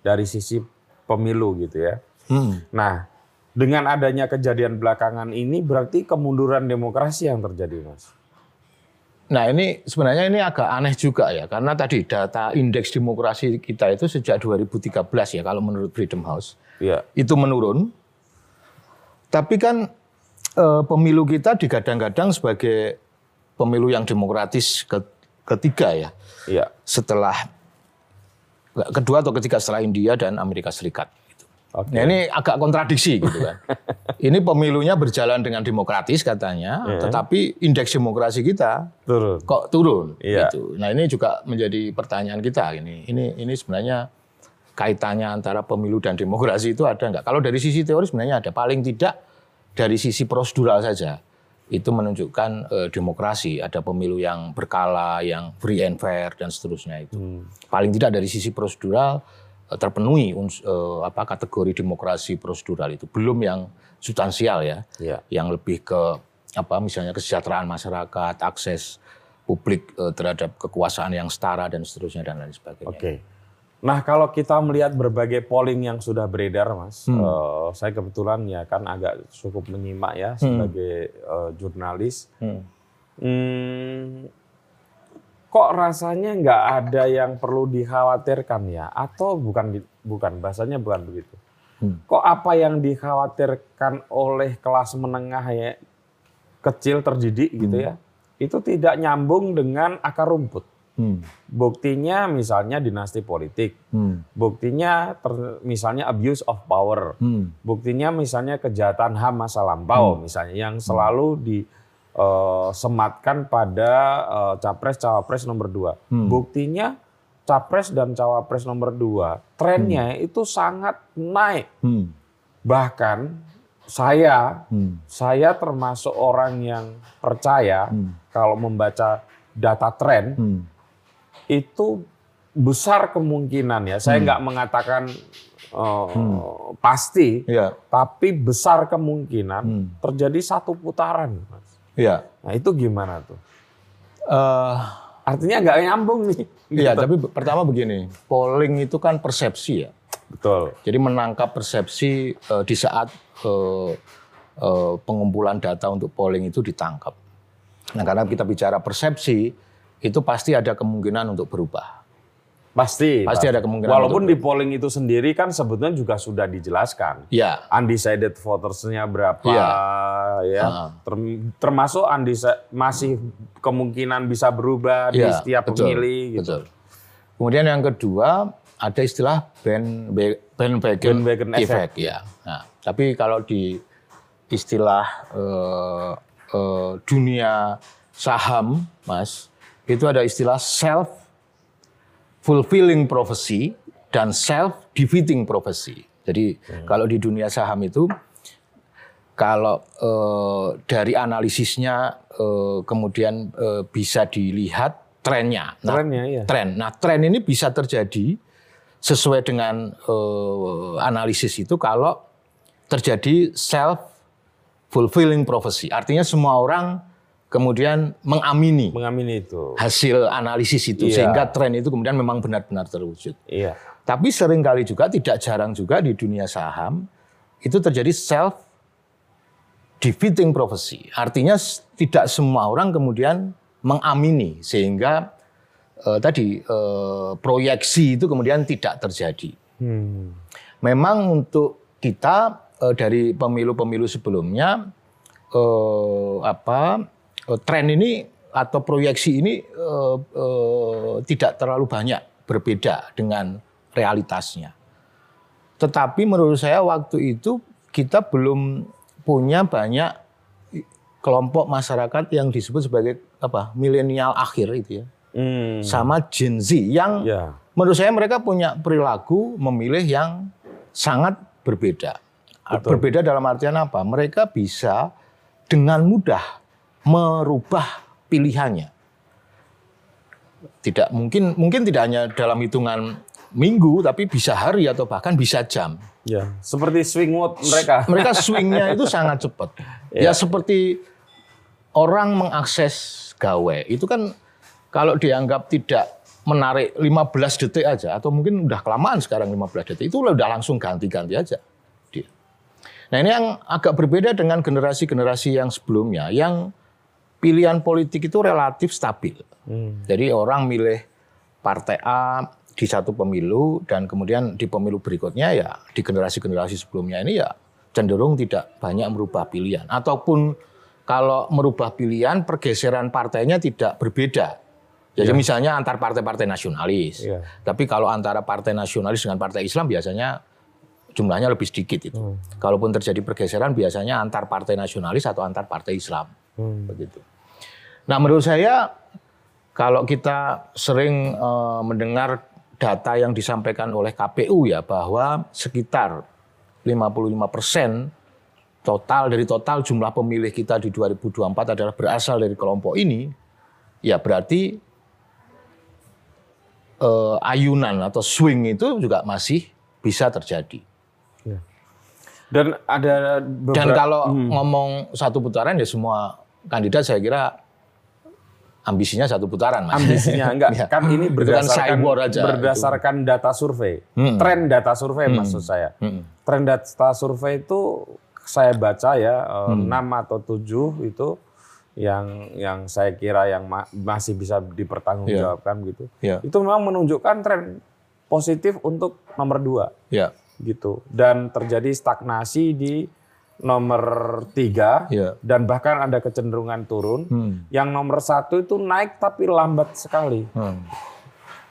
dari sisi pemilu gitu ya. Hmm. Nah, dengan adanya kejadian belakangan ini berarti kemunduran demokrasi yang terjadi, Mas. Nah ini sebenarnya ini agak aneh juga ya karena tadi data indeks demokrasi kita itu sejak 2013 ya kalau menurut Freedom House Iya. itu menurun. Tapi kan eh, pemilu kita digadang-gadang sebagai pemilu yang demokratis ke- ketiga ya Iya. setelah kedua atau ketiga setelah India dan Amerika Serikat. Oke. Nah ini agak kontradiksi gitu kan. ini pemilunya berjalan dengan demokratis katanya, tetapi indeks demokrasi kita Turun. kok turun Iya. gitu. Nah, ini juga menjadi pertanyaan kita ini. Ini ini sebenarnya kaitannya antara pemilu dan demokrasi itu ada nggak? Kalau dari sisi teori sebenarnya ada. Paling tidak dari sisi prosedural saja. Itu menunjukkan eh, demokrasi, ada pemilu yang berkala, yang free and fair dan seterusnya itu. Hmm. Paling tidak dari sisi prosedural terpenuhi eh, apa kategori demokrasi prosedural itu. Belum yang substansial ya Iya. yang lebih ke apa misalnya kesejahteraan masyarakat, akses publik eh, terhadap kekuasaan yang setara dan seterusnya dan lain sebagainya. Oke. Nah kalau kita melihat berbagai polling yang sudah beredar, mas, Hmm. eh, saya kebetulan ya kan agak cukup menyimak ya sebagai eh, jurnalis. Hmm. Hmm, kok rasanya nggak ada yang perlu dikhawatirkan ya? Atau bukan di- bukan bahasanya bukan begitu? Hmm. Kok apa yang dikhawatirkan oleh kelas menengah ya kecil terdidik gitu ya? Itu tidak nyambung dengan akar rumput. Hmm. Buktinya misalnya dinasti politik, Hmm. buktinya ter- misalnya abuse of power, Hmm. buktinya misalnya kejahatan HAM masa lampau misalnya yang selalu disematkan pada eh, capres cawapres nomor dua. Hmm. Buktinya capres dan cawapres nomor dua trennya itu sangat naik. Hmm. Bahkan saya Hmm. saya termasuk orang yang percaya Hmm. kalau membaca data tren Hmm. itu besar kemungkinan ya. Saya Hmm. nggak mengatakan eh, pasti, Ya. tapi besar kemungkinan Hmm. terjadi satu putaran. Mas. Ya. Nah itu gimana tuh? Eh, Artinya nggak nyambung nih. Iya, Gitu. tapi pertama begini, polling itu kan persepsi ya. betul. Jadi menangkap persepsi eh, di saat eh, eh, pengumpulan data untuk polling itu ditangkap. Nah, karena kita bicara persepsi, itu pasti ada kemungkinan untuk berubah. Pasti. Pasti ada kemungkinan Walaupun untuk- di polling itu sendiri kan sebetulnya juga sudah dijelaskan. Ya, Undecided votersnya berapa Iya. ya. Ah. Term- termasuk undeci- masih kemungkinan bisa berubah di ya, setiap betul, pemilih gitu. betul. Kemudian yang kedua ada istilah band bandwagon, Bandwagon effect. Ya. Nah, tapi kalau di istilah eh, eh, dunia saham, Mas, itu ada istilah self fulfilling prophecy dan self defeating prophecy. Jadi kalau di dunia saham itu kalau eh, dari analisisnya eh, kemudian eh, bisa dilihat trennya. Nah, Trennya ya. tren. Nah, tren ini bisa terjadi sesuai dengan eh, analisis itu kalau terjadi self fulfilling prophecy. Artinya semua orang kemudian mengamini Mengamini itu. hasil analisis itu Iya. sehingga tren itu kemudian memang benar-benar terwujud. Iya. Tapi sering kali juga tidak jarang juga di dunia saham itu terjadi self defeating prophecy. Artinya tidak semua orang kemudian mengamini sehingga eh, tadi eh, proyeksi itu kemudian tidak terjadi. Hmm. Memang untuk kita eh, dari pemilu-pemilu sebelumnya eh, apa tren ini atau proyeksi ini eh, eh, tidak terlalu banyak berbeda dengan realitasnya. Tetapi menurut saya waktu itu kita belum punya banyak kelompok masyarakat yang disebut sebagai apa milenial akhir itu ya Hmm. sama Gen Z yang Ya. menurut saya mereka punya perilaku memilih yang sangat berbeda. Betul. Berbeda dalam artian apa? Mereka bisa dengan mudah merubah pilihannya. Tidak mungkin mungkin tidak hanya dalam hitungan minggu tapi bisa hari atau bahkan bisa jam. Ya. Seperti swing vote mereka. Mereka swingnya itu sangat cepat. Ya seperti orang mengakses gawe itu kan kalau dianggap tidak menarik 15 detik aja atau mungkin udah kelamaan sekarang 15 detik itu udah langsung ganti-ganti aja dia. Nah ini yang agak berbeda dengan generasi-generasi yang sebelumnya yang pilihan politik itu relatif stabil. Hmm. Jadi orang milih partai A di satu pemilu dan kemudian di pemilu berikutnya ya di generasi-generasi sebelumnya ini ya cenderung tidak banyak merubah pilihan ataupun kalau merubah pilihan pergeseran partainya tidak berbeda. Jadi misalnya antar partai-partai nasionalis. Iya. Tapi kalau antara partai nasionalis dengan partai Islam biasanya jumlahnya lebih sedikit itu. Kalaupun terjadi pergeseran biasanya antar partai nasionalis atau antar partai Islam Hmm. begitu. Nah, menurut saya kalau kita sering eh, mendengar data yang disampaikan oleh KPU ya bahwa sekitar 55 persen total dari total jumlah pemilih kita di 2024 adalah berasal dari kelompok ini, ya berarti eh, ayunan atau swing itu juga masih bisa terjadi. Dan ada Dan beberapa kalau ngomong satu putaran ya semua kandidat saya kira ambisinya satu putaran, Mas. Ambisinya enggak, Ya. kan ini kan berdasarkan aja, berdasarkan data survei. Hmm. Tren data survei maksud saya. Hmm. Tren data survei itu saya baca ya eh, Hmm. 6 atau 7 itu yang yang saya kira yang ma- masih bisa dipertanggungjawabkan gitu. Ya, Itu memang menunjukkan tren positif untuk nomor dua ya, gitu dan terjadi stagnasi di nomor tiga ya. dan bahkan ada kecenderungan turun. Hmm. Yang nomor satu itu naik tapi lambat sekali. Hmm.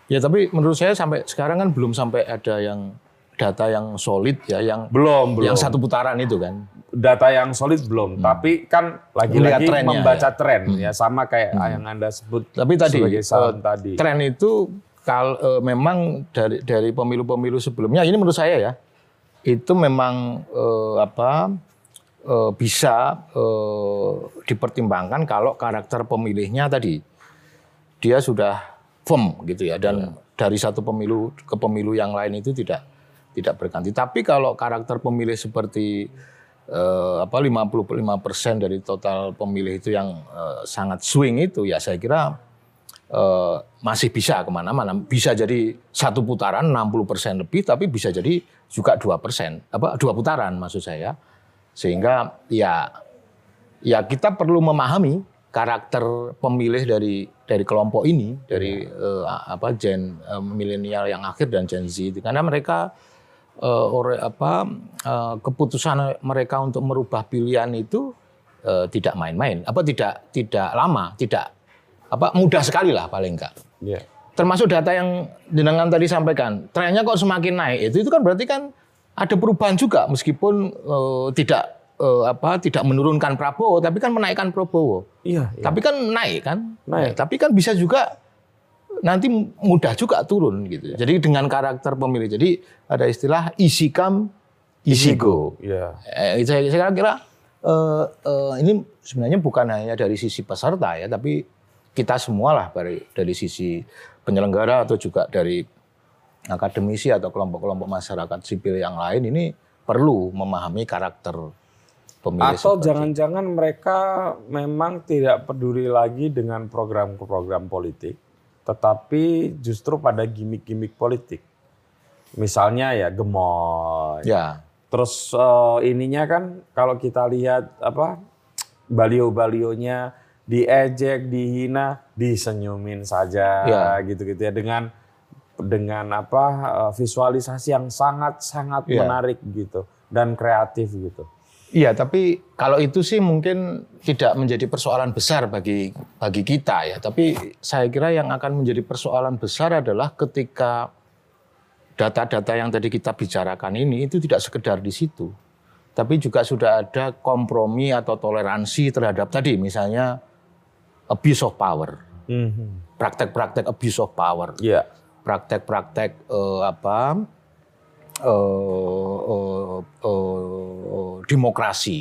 Ya tapi menurut saya sampai sekarang kan belum sampai ada yang data yang solid ya, yang Belum, belum. yang satu putaran itu kan. Data yang solid belum, tapi kan lagi-lagi trennya, membaca ya. Hmm. tren ya sama kayak yang Anda sebut Tapi tadi sebagai eh, tadi. tren itu kal eh, memang dari dari pemilu-pemilu sebelumnya ini menurut saya ya itu memang eh, apa eh, bisa eh, dipertimbangkan kalau karakter pemilihnya tadi dia sudah firm gitu ya dan dari satu pemilu ke pemilu yang lain itu tidak tidak berganti. Tapi kalau karakter pemilih seperti eh, apa 55% dari total pemilih itu yang eh, sangat swing itu ya saya kira eh, masih bisa ke mana-mana. Bisa jadi satu putaran 60% lebih, tapi bisa jadi juga dua persen, apa dua putaran maksud saya. Sehingga ya ya kita perlu memahami karakter pemilih dari dari kelompok ini, dari eh, apa gen eh, milenial yang akhir dan Gen Z itu, karena mereka eh, ore, apa eh, keputusan mereka untuk merubah pilihan itu eh, tidak main-main, apa tidak tidak lama, tidak apa mudah sekali lah paling enggak. Ya. Termasuk data yang jenengan tadi sampaikan, trennya kok semakin naik itu itu kan berarti kan ada perubahan juga meskipun eh, tidak eh, apa tidak menurunkan Prabowo tapi kan menaikkan Prabowo. Iya, iya. Tapi kan naik kan? Naik. Ya, tapi kan bisa juga nanti mudah juga turun gitu. Jadi dengan karakter pemilih. Jadi ada istilah easy come, easy go. Iya. Eh, saya, saya kira eh, eh, ini sebenarnya bukan hanya dari sisi peserta ya, tapi kita semua lah dari, dari sisi penyelenggara atau juga dari akademisi atau kelompok-kelompok masyarakat sipil yang lain ini perlu memahami karakter pemilih. Atau jangan-jangan mereka memang tidak peduli lagi dengan program-program politik, tetapi justru pada gimmick-gimmick politik. Misalnya ya gemoy. Ya, Terus eh, ininya kan kalau kita lihat apa balio-balionya diejek, dihina, disenyumin saja Ya. gitu-gitu ya dengan dengan apa eh, visualisasi yang sangat-sangat Ya. menarik gitu dan kreatif gitu. Iya, tapi kalau itu sih mungkin tidak menjadi persoalan besar bagi bagi kita ya. Tapi saya kira yang akan menjadi persoalan besar adalah ketika data-data yang tadi kita bicarakan ini itu tidak sekedar di situ. Tapi juga sudah ada kompromi atau toleransi terhadap tadi misalnya abuse of power, praktek-praktek abuse of power Iya. Praktek-praktek eh, apa eh, eh, eh, demokrasi,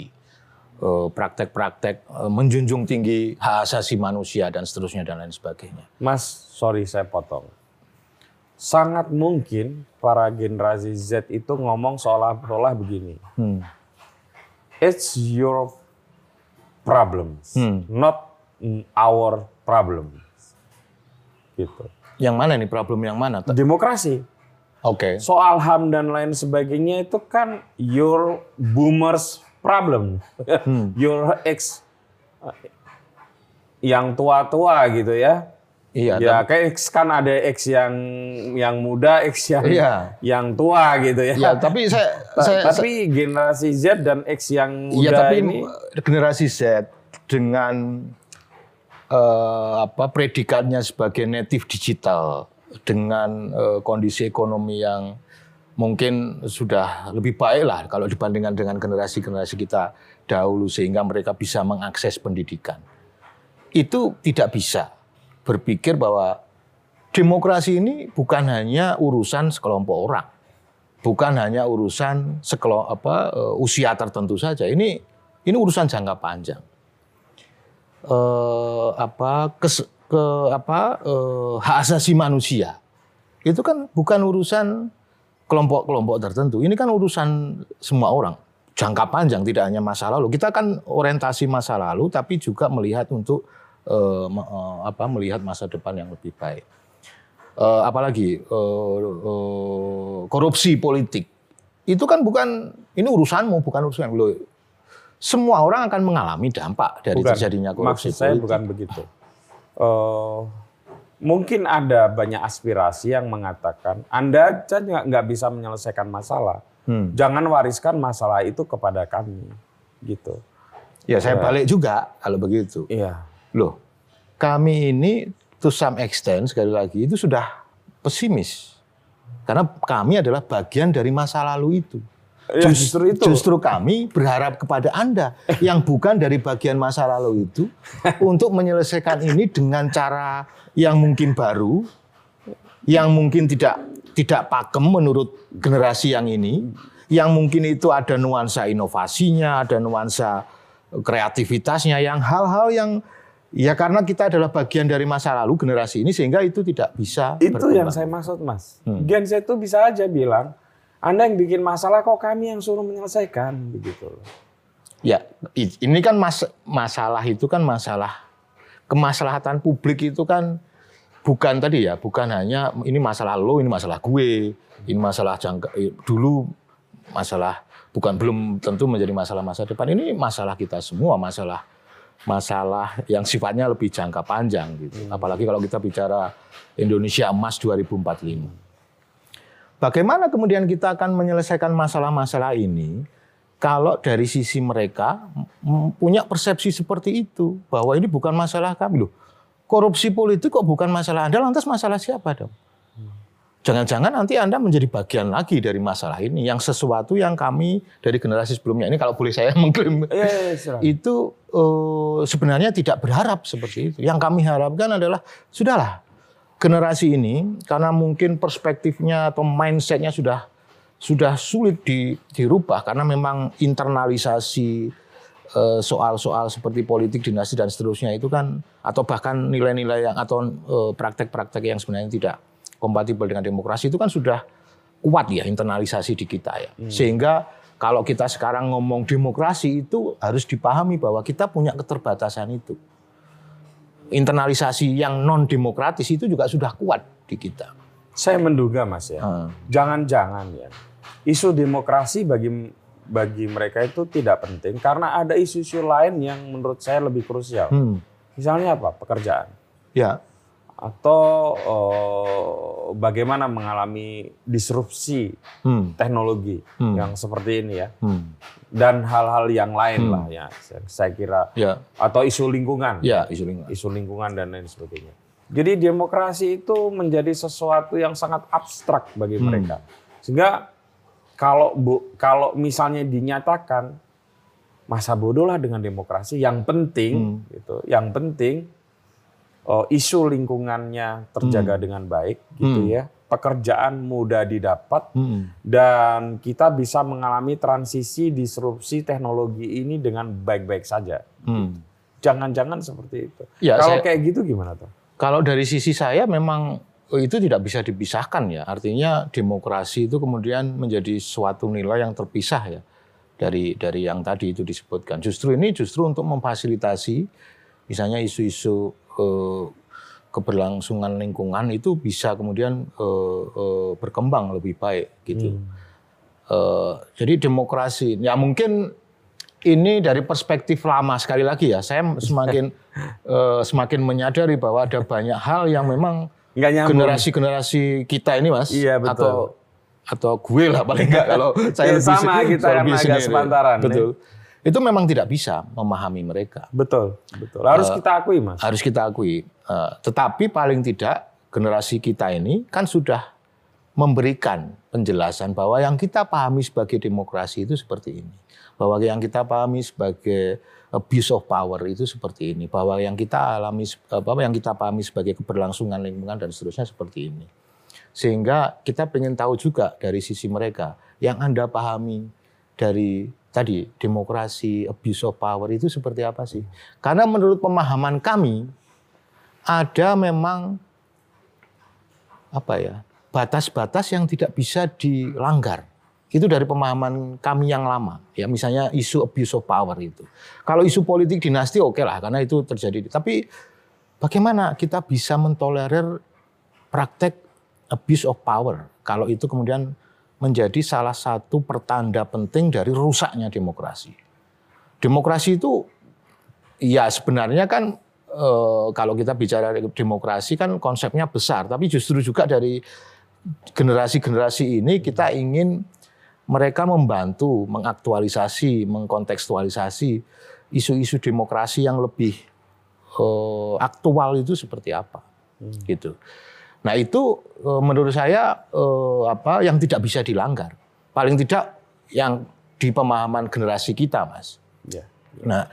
praktek-praktek eh, menjunjung tinggi hak asasi manusia dan seterusnya dan lain sebagainya. Mas, sorry saya potong. Sangat mungkin para generasi Z itu ngomong seolah-olah begini. Hmm. It's your problems, Hmm. not our problems. Gitu. Yang mana nih problem yang mana? Demokrasi. Oke. Soal HAM dan lain sebagainya itu kan your boomers problem. your ex yang tua-tua gitu ya. Iya. Ya kayak X kan ada X yang yang muda, X yang Iya. yang tua gitu ya. Ya, tapi saya, saya tapi generasi Z dan X yang muda Iya, tapi ini generasi Z dengan eh, apa predikatnya sebagai native digital dengan eh, kondisi ekonomi yang mungkin sudah lebih baik lah kalau dibandingkan dengan generasi-generasi kita dahulu sehingga mereka bisa mengakses pendidikan. Itu tidak bisa berpikir bahwa demokrasi ini bukan hanya urusan sekelompok orang bukan hanya urusan sekelo, apa eh, usia tertentu saja. Ini ini urusan jangka panjang. Eh, apa kes, ke apa eh, hak asasi manusia itu kan bukan urusan kelompok-kelompok tertentu. Ini kan urusan semua orang. Jangka panjang tidak hanya masa lalu. Kita kan orientasi masa lalu tapi juga melihat untuk uh, uh, apa melihat masa depan yang lebih baik. Uh, apalagi uh, uh, korupsi politik itu kan bukan ini urusanmu bukan urusan lo. Semua orang akan mengalami dampak dari bukan, terjadinya korupsi maksud saya politik. bukan begitu. Uh, mungkin ada banyak aspirasi yang mengatakan Anda nggak nggak bisa menyelesaikan masalah. Hmm. Jangan wariskan masalah itu kepada kami, gitu. Ya saya balik juga kalau begitu. Iya. Loh, kami ini to some extent sekali lagi itu sudah pesimis. Karena kami adalah bagian dari masa lalu itu. Justru itu. Justru kami berharap kepada Anda yang bukan dari bagian masa lalu itu untuk menyelesaikan ini dengan cara yang mungkin baru, yang mungkin tidak tidak pakem menurut generasi yang ini, yang mungkin itu ada nuansa inovasinya, ada nuansa kreativitasnya, yang hal-hal yang Ya karena kita adalah bagian dari masa lalu generasi ini sehingga itu tidak bisa. Itu berkembang. yang saya maksud mas. Hmm. Gen Z itu bisa aja bilang, Anda yang bikin masalah kok kami yang suruh menyelesaikan begitu. Ya ini kan mas masalah itu kan masalah kemaslahatan publik itu kan bukan tadi ya bukan hanya ini masalah lo ini masalah gue ini masalah jangka dulu masalah bukan belum tentu menjadi masalah masa depan ini masalah kita semua masalah masalah yang sifatnya lebih jangka panjang gitu. Apalagi kalau kita bicara Indonesia emas 2045. Bagaimana kemudian kita akan menyelesaikan masalah-masalah ini kalau dari sisi mereka punya persepsi seperti itu bahwa ini bukan masalah kami loh. Korupsi politik kok bukan masalah Anda, lantas masalah siapa dong? Jangan-jangan nanti Anda menjadi bagian lagi dari masalah ini yang sesuatu yang kami dari generasi sebelumnya ini kalau boleh saya mengklaim ya, ya, itu uh, sebenarnya tidak berharap seperti itu. Yang kami harapkan adalah sudahlah generasi ini karena mungkin perspektifnya atau mindsetnya sudah sudah sulit di, dirubah karena memang internalisasi soal-soal seperti politik dinasti dan seterusnya itu kan atau bahkan nilai-nilai yang atau praktek-praktek yang sebenarnya tidak kompatibel dengan demokrasi itu kan sudah kuat ya internalisasi di kita ya. Hmm. Sehingga kalau kita sekarang ngomong demokrasi itu harus dipahami bahwa kita punya keterbatasan itu. Internalisasi yang non demokratis itu juga sudah kuat di kita. Saya menduga Mas ya. Jangan-jangan hmm. ya. Isu demokrasi bagi bagi mereka itu tidak penting karena ada isu-isu lain yang menurut saya lebih krusial. Hmm. Misalnya apa? Pekerjaan. Ya. Atau uh, bagaimana mengalami disrupsi hmm. teknologi hmm. yang seperti ini ya. Hmm. Dan hal-hal yang lain hmm. lah ya. Saya kira. Ya. Atau isu lingkungan. Ya, isu lingkungan. Isu lingkungan dan lain sebagainya. Jadi demokrasi itu menjadi sesuatu yang sangat abstrak bagi hmm. mereka. Sehingga kalau bu, kalau misalnya dinyatakan masa bodoh lah dengan demokrasi, yang penting hmm. gitu, yang penting oh, isu lingkungannya terjaga hmm. dengan baik, gitu hmm. ya, pekerjaan mudah didapat hmm. dan kita bisa mengalami transisi disrupsi teknologi ini dengan baik-baik saja. Hmm. Jangan-jangan seperti itu. Ya, kalau saya, kayak gitu gimana tuh? Kalau dari sisi saya memang itu tidak bisa dipisahkan ya. Artinya demokrasi itu kemudian menjadi suatu nilai yang terpisah ya dari dari yang tadi itu disebutkan. Justru ini justru untuk memfasilitasi misalnya isu-isu eh, keberlangsungan lingkungan itu bisa kemudian eh, eh, berkembang lebih baik gitu. Hmm. Eh, jadi demokrasi ya mungkin ini dari perspektif lama sekali lagi ya. Saya semakin eh, semakin menyadari bahwa ada banyak hal yang memang generasi-generasi kita ini mas iya, betul. atau atau gue lah paling enggak kalau saya ya, sama kita karena agak sepantaran betul ya. Itu memang tidak bisa memahami mereka. Betul betul. Harus uh, kita akui mas. harus kita akui. Uh, tetapi paling tidak generasi kita ini kan sudah memberikan penjelasan bahwa yang kita pahami sebagai demokrasi itu seperti ini. Bahwa yang kita pahami sebagai abuse of power itu seperti ini. Bahwa yang kita alami apa yang kita pahami sebagai keberlangsungan lingkungan dan seterusnya seperti ini. Sehingga kita ingin tahu juga dari sisi mereka. Yang anda pahami dari tadi demokrasi abuse of power itu seperti apa sih karena menurut pemahaman kami ada memang apa ya batas-batas yang tidak bisa dilanggar itu dari pemahaman kami yang lama. Ya misalnya isu abuse of power itu. Kalau isu politik dinasti oke okay lah karena itu terjadi. Tapi bagaimana kita bisa mentolerir praktek abuse of power kalau itu kemudian menjadi salah satu pertanda penting dari rusaknya demokrasi. Demokrasi itu ya sebenarnya kan e, kalau kita bicara demokrasi kan konsepnya besar, tapi justru juga dari generasi-generasi ini kita ingin mereka membantu mengaktualisasi, mengkontekstualisasi isu-isu demokrasi yang lebih uh, aktual itu seperti apa, hmm. gitu. Nah itu uh, menurut saya uh, apa yang tidak bisa dilanggar, paling tidak yang di pemahaman generasi kita, mas. Ya. Nah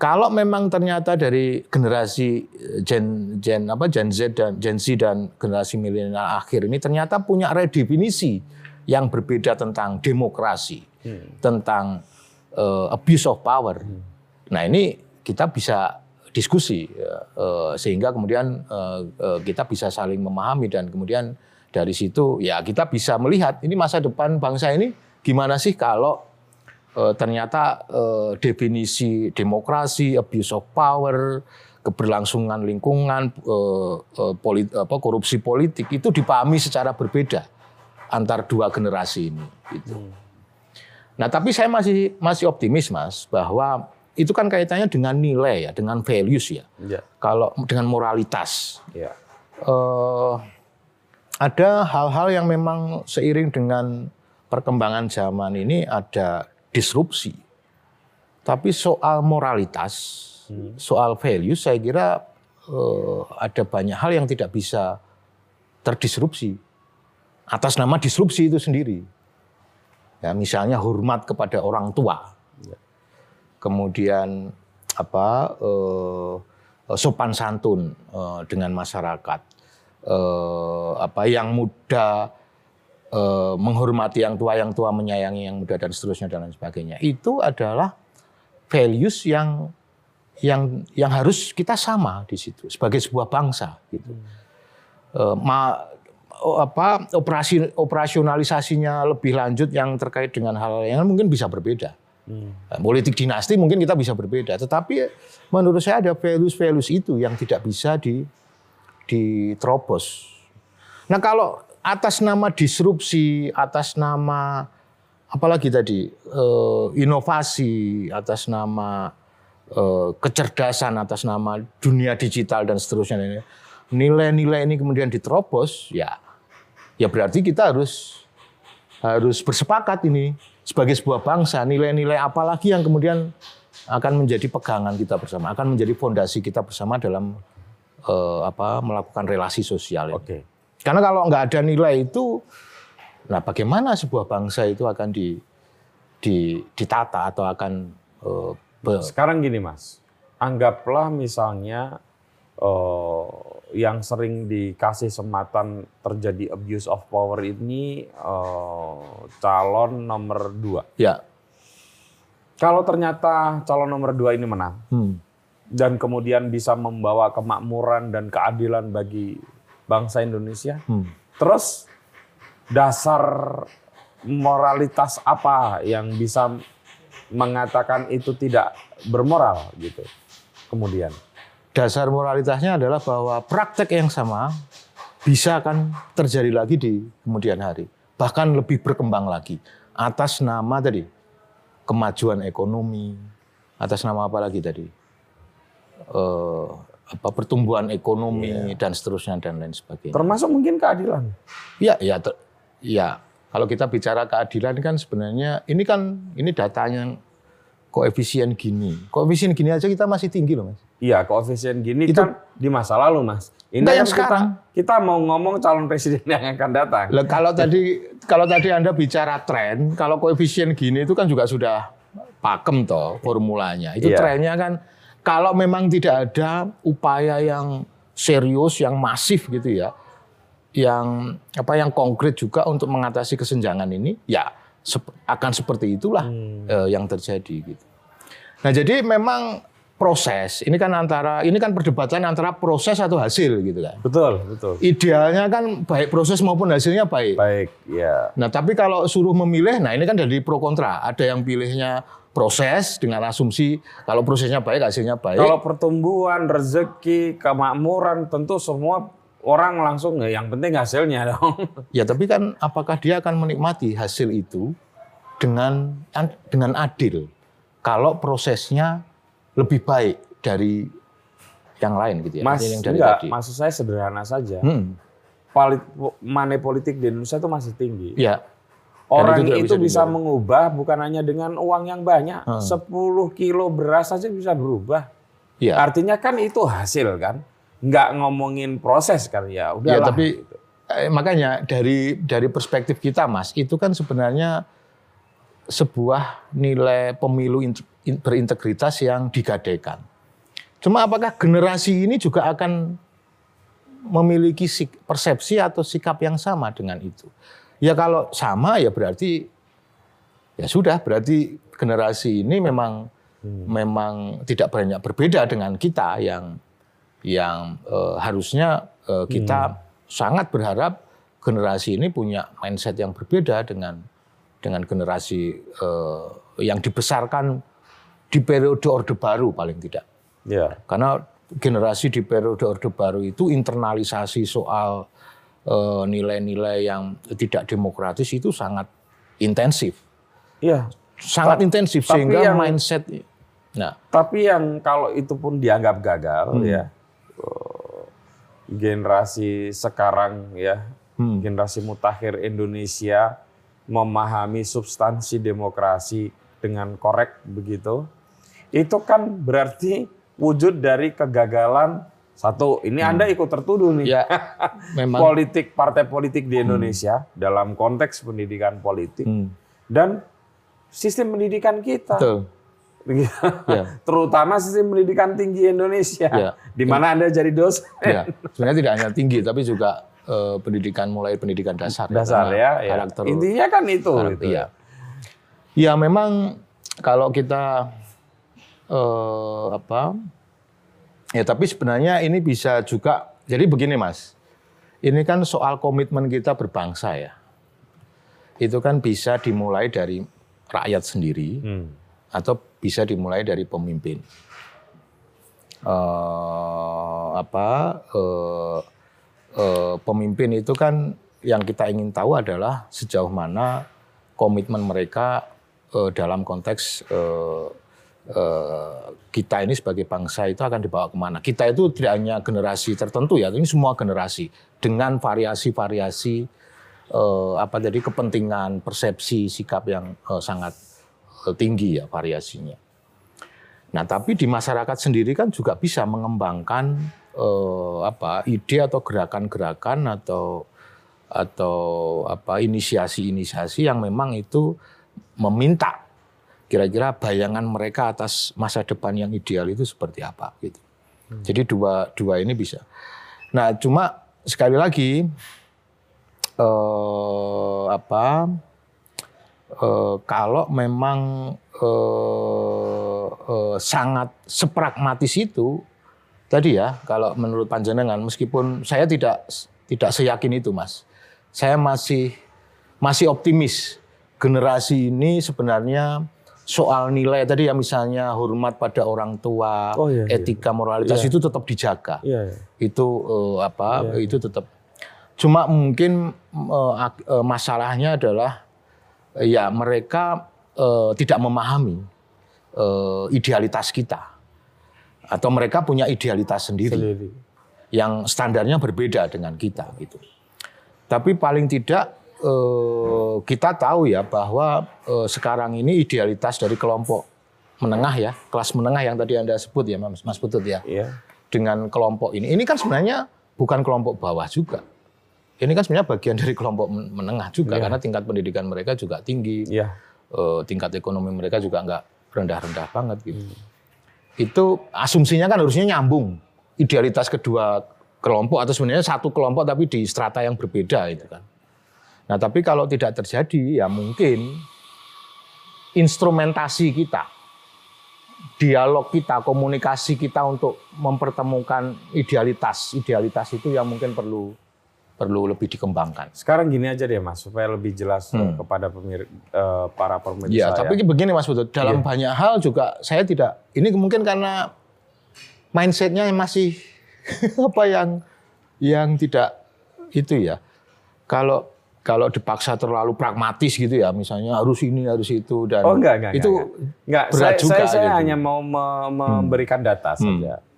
kalau memang ternyata dari generasi Gen Gen apa Gen Z dan Gen Z dan generasi milenial akhir ini ternyata punya redefinisi yang berbeda tentang demokrasi, hmm. tentang uh, abuse of power. Hmm. Nah ini kita bisa diskusi uh, sehingga kemudian uh, uh, kita bisa saling memahami dan kemudian dari situ ya kita bisa melihat ini masa depan bangsa ini gimana sih kalau uh, ternyata uh, definisi demokrasi, abuse of power, keberlangsungan lingkungan, uh, uh, polit, apa, korupsi politik itu dipahami secara berbeda antar dua generasi ini. Gitu. Hmm. Nah, tapi saya masih masih optimis, Mas, bahwa itu kan kaitannya dengan nilai ya, dengan values ya. ya. Kalau dengan moralitas. Ya. Uh, ada hal-hal yang memang seiring dengan perkembangan zaman ini ada disrupsi. Tapi soal moralitas, hmm. soal values, saya kira uh, ada banyak hal yang tidak bisa terdisrupsi atas nama disrupsi itu sendiri. Ya, misalnya hormat kepada orang tua. Kemudian apa eh, sopan santun eh, dengan masyarakat. Eh, apa yang muda eh, menghormati yang tua, yang tua menyayangi yang muda dan seterusnya dan lain sebagainya. Itu adalah values yang yang yang harus kita sama di situ sebagai sebuah bangsa gitu. Hmm. ma, apa operasi operasionalisasinya lebih lanjut yang terkait dengan hal yang mungkin bisa berbeda. Hmm. Politik dinasti mungkin kita bisa berbeda, tetapi menurut saya ada values-values itu yang tidak bisa di diterobos. Nah kalau atas nama disrupsi, atas nama apalagi tadi eh, inovasi, atas nama eh, kecerdasan, atas nama dunia digital dan seterusnya nilai-nilai ini kemudian diterobos, ya ya berarti kita harus harus bersepakat ini sebagai sebuah bangsa nilai-nilai apa lagi yang kemudian akan menjadi pegangan kita bersama, akan menjadi fondasi kita bersama dalam uh, apa melakukan relasi sosial. Oke. Okay. Karena kalau nggak ada nilai itu, nah bagaimana sebuah bangsa itu akan di, di ditata atau akan uh, sekarang gini mas, anggaplah misalnya uh, yang sering dikasih sematan terjadi abuse of power ini uh, calon nomor dua. Ya. Kalau ternyata calon nomor dua ini menang hmm. dan kemudian bisa membawa kemakmuran dan keadilan bagi bangsa Indonesia, hmm. terus dasar moralitas apa yang bisa mengatakan itu tidak bermoral gitu kemudian? Dasar moralitasnya adalah bahwa praktek yang sama bisa akan terjadi lagi di kemudian hari. Bahkan lebih berkembang lagi. Atas nama tadi, kemajuan ekonomi. Atas nama apa lagi tadi? Uh, apa pertumbuhan ekonomi yeah. dan seterusnya dan lain sebagainya. Termasuk mungkin keadilan. Iya, ya, ya. Kalau kita bicara keadilan kan sebenarnya ini kan ini datanya koefisien gini. Koefisien gini aja kita masih tinggi loh, Mas. Iya, koefisien gini itu kan di masa lalu, Mas. Ini yang kan sekarang. Kita, kita mau ngomong calon presiden yang akan datang. Loh, kalau tadi kalau tadi Anda bicara tren, kalau koefisien gini itu kan juga sudah pakem toh formulanya. Itu iya. trennya kan kalau memang tidak ada upaya yang serius, yang masif gitu ya, yang apa yang konkret juga untuk mengatasi kesenjangan ini, ya akan seperti itulah hmm. eh, yang terjadi gitu. Nah, jadi memang proses ini kan antara ini kan perdebatan antara proses atau hasil gitu kan. Betul, betul. Idealnya kan baik proses maupun hasilnya baik. Baik, ya. Nah, tapi kalau suruh memilih, nah ini kan dari pro kontra. Ada yang pilihnya proses dengan asumsi kalau prosesnya baik hasilnya baik. Kalau pertumbuhan, rezeki, kemakmuran tentu semua orang langsung "Ya, yang penting hasilnya dong. Ya tapi kan apakah dia akan menikmati hasil itu dengan dengan adil kalau prosesnya lebih baik dari yang lain gitu ya. Mas, yang dari enggak, tadi. maksud saya sederhana saja. Hmm, Polit, money politik di Indonesia itu masih tinggi. ya. Orang itu itu, bisa, bisa mengubah bukan hanya dengan uang yang banyak. Hmm. 10 kilo beras saja bisa berubah. Ya. Artinya kan itu hasil kan. Nggak ngomongin proses kan ya. Udah Ya, tapi eh, makanya dari dari perspektif kita, Mas, itu kan sebenarnya sebuah nilai pemilu berintegritas yang digadaikan. Cuma apakah generasi ini juga akan memiliki persepsi atau sikap yang sama dengan itu? Ya kalau sama ya berarti ya sudah berarti generasi ini memang memang tidak banyak berbeda dengan kita yang yang eh, harusnya eh, kita sangat berharap generasi ini punya mindset yang berbeda dengan dengan generasi eh, yang dibesarkan di periode Orde Baru paling tidak. ya. Karena generasi di periode Orde Baru itu internalisasi soal eh, nilai-nilai yang tidak demokratis itu sangat intensif. Iya. Sangat Ta- intensif tapi sehingga yang- mindset Nah, Tapi yang kalau itu pun dianggap gagal Hmm. ya. eh, Generasi sekarang ya, hmm, generasi mutakhir Indonesia memahami substansi demokrasi dengan korek begitu. Itu kan berarti wujud dari kegagalan satu. Ini Anda ikut tertuduh nih. Hmm. ya memang Politik partai politik di Indonesia dalam konteks pendidikan politik Hmm, dan sistem pendidikan kita. betul. Ya. Terutama sistem pendidikan tinggi Indonesia, Ya. di mana Anda jadi dosen. Ya, sebenarnya tidak hanya tinggi, tapi juga eh, pendidikan mulai pendidikan dasar. Dasar Karena ya, ya. Karakter, Intinya kan itu. karakter- gitu. iya. Ya memang kalau kita eh, apa? Ya tapi sebenarnya ini bisa juga. Jadi begini mas, ini kan soal komitmen kita berbangsa ya. Itu kan bisa dimulai dari rakyat sendiri Hmm. atau bisa dimulai dari pemimpin. Eh, apa eh, eh, pemimpin itu kan yang kita ingin tahu adalah sejauh mana komitmen mereka eh, dalam konteks eh, eh, kita ini sebagai bangsa itu akan dibawa ke mana. Kita itu tidak hanya generasi tertentu ya, ini semua generasi dengan variasi-variasi eh, apa tadi kepentingan, persepsi, sikap yang eh, sangat tinggi ya variasinya. Nah, tapi di masyarakat sendiri kan juga bisa mengembangkan apa ide atau gerakan-gerakan atau atau apa inisiasi-inisiasi yang memang itu meminta kira-kira bayangan mereka atas masa depan yang ideal itu seperti apa gitu. Jadi dua dua ini bisa. Nah, cuma sekali lagi eh, apa eh, kalau memang eh, eh, sangat sepragmatis itu tadi ya kalau menurut panjenengan meskipun saya tidak tidak seyakin itu mas saya masih masih optimis generasi ini sebenarnya soal nilai tadi ya misalnya hormat pada orang tua Oh, iya, iya. etika moralitas Iya. itu tetap dijaga Iya, iya. itu eh, apa itu tetap cuma mungkin ak- eh, masalahnya adalah eh, ya mereka eh, tidak memahami eh, idealitas kita atau mereka punya idealitas sendiri Sendiri. yang standarnya berbeda dengan kita gitu. Tapi paling tidak eh, kita tahu ya bahwa eh, sekarang ini idealitas dari kelompok menengah ya, kelas menengah yang tadi Anda sebut ya Mas, Mas Putut ya Iya. dengan kelompok ini. Ini kan sebenarnya bukan kelompok bawah juga. Ini kan sebenarnya bagian dari kelompok men- menengah juga Iya. karena tingkat pendidikan mereka juga tinggi, Iya. eh, tingkat ekonomi mereka juga nggak rendah-rendah banget gitu. Itu asumsinya kan harusnya nyambung idealitas kedua kelompok atau sebenarnya satu kelompok tapi di strata yang berbeda itu kan. Nah tapi kalau tidak terjadi ya mungkin instrumentasi kita dialog kita, komunikasi kita untuk mempertemukan idealitas, idealitas itu yang mungkin perlu perlu lebih dikembangkan. Sekarang gini aja deh Mas, supaya lebih jelas hmm. kepada pemir, uh, para pemirsa. Ya, tapi begini Mas Butut, dalam yeah. banyak hal juga saya tidak, ini mungkin karena mindsetnya masih apa yang yang tidak itu ya. Kalau kalau dipaksa terlalu pragmatis gitu ya, misalnya harus ini harus itu dan oh, enggak, enggak, itu enggak, enggak. berat saya, juga. Saya, saya gitu. hanya mau me memberikan hmm. data saja. Hmm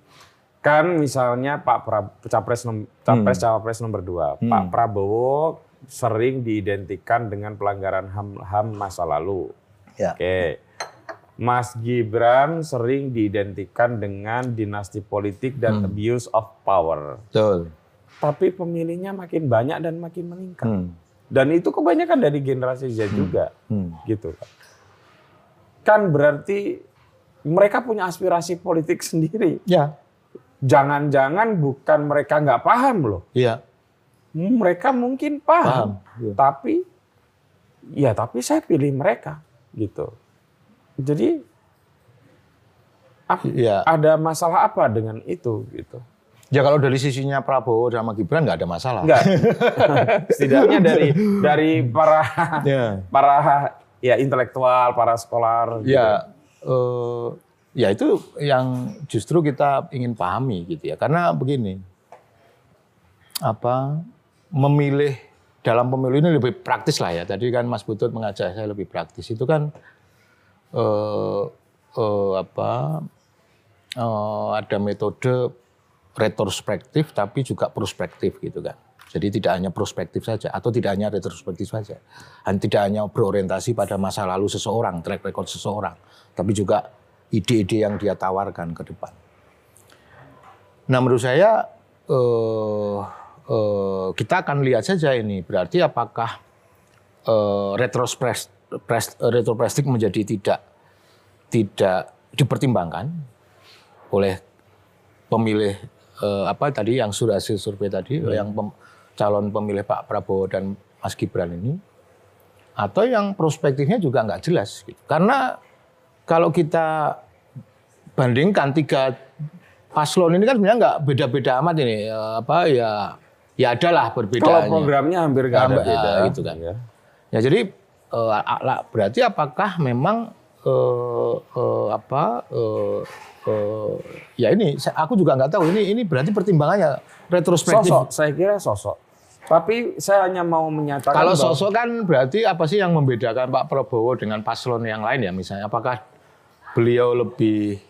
kan misalnya Pak Pra, capres capres hmm. cawapres nomor dua hmm. Pak Prabowo sering diidentikan dengan pelanggaran ham ham masa lalu. Ya. Oke. Mas Gibran sering diidentikan dengan dinasti politik dan hmm. abuse of power. Betul. Tapi pemilihnya makin banyak dan makin meningkat. Hmm. Dan itu kebanyakan dari generasi Z hmm. juga, hmm. gitu. Kan berarti mereka punya aspirasi politik sendiri. Ya jangan-jangan bukan mereka nggak paham loh. Iya. Mereka mungkin paham, paham. Ya. tapi ya tapi saya pilih mereka gitu. Jadi ya. ada masalah apa dengan itu gitu? Ya kalau dari sisinya Prabowo sama Gibran nggak ada masalah. Enggak. Setidaknya dari dari para ya. para ya intelektual, para sekolah. Gitu. Ya. Uh, Ya itu yang justru kita ingin pahami gitu ya. Karena begini, apa memilih dalam pemilu ini lebih praktis lah ya. Tadi kan Mas Butut mengajak saya lebih praktis. Itu kan eh, eh, apa eh, ada metode retrospektif tapi juga prospektif gitu kan. Jadi tidak hanya prospektif saja atau tidak hanya retrospektif saja. Dan tidak hanya berorientasi pada masa lalu seseorang, track record seseorang, tapi juga ide-ide yang dia tawarkan ke depan. Nah menurut saya eh, eh, kita akan lihat saja ini berarti apakah eh, retrospek menjadi tidak tidak dipertimbangkan oleh pemilih eh, apa tadi yang sudah hasil survei tadi hmm. yang pem, calon pemilih Pak Prabowo dan Mas Gibran ini atau yang prospektifnya juga nggak jelas gitu. karena kalau kita bandingkan tiga paslon ini kan sebenarnya nggak beda-beda amat ini apa ya ya adalah perbedaan. Kalau programnya hampir nggak ada beda gitu kan. Ya, ya jadi uh, berarti apakah memang uh, uh, apa uh, uh, ya ini aku juga nggak tahu ini ini berarti pertimbangannya retrospektif. Sosok, saya kira sosok. Tapi saya hanya mau menyatakan kalau sosok kan berarti apa sih yang membedakan Pak Prabowo dengan paslon yang lain ya misalnya apakah beliau lebih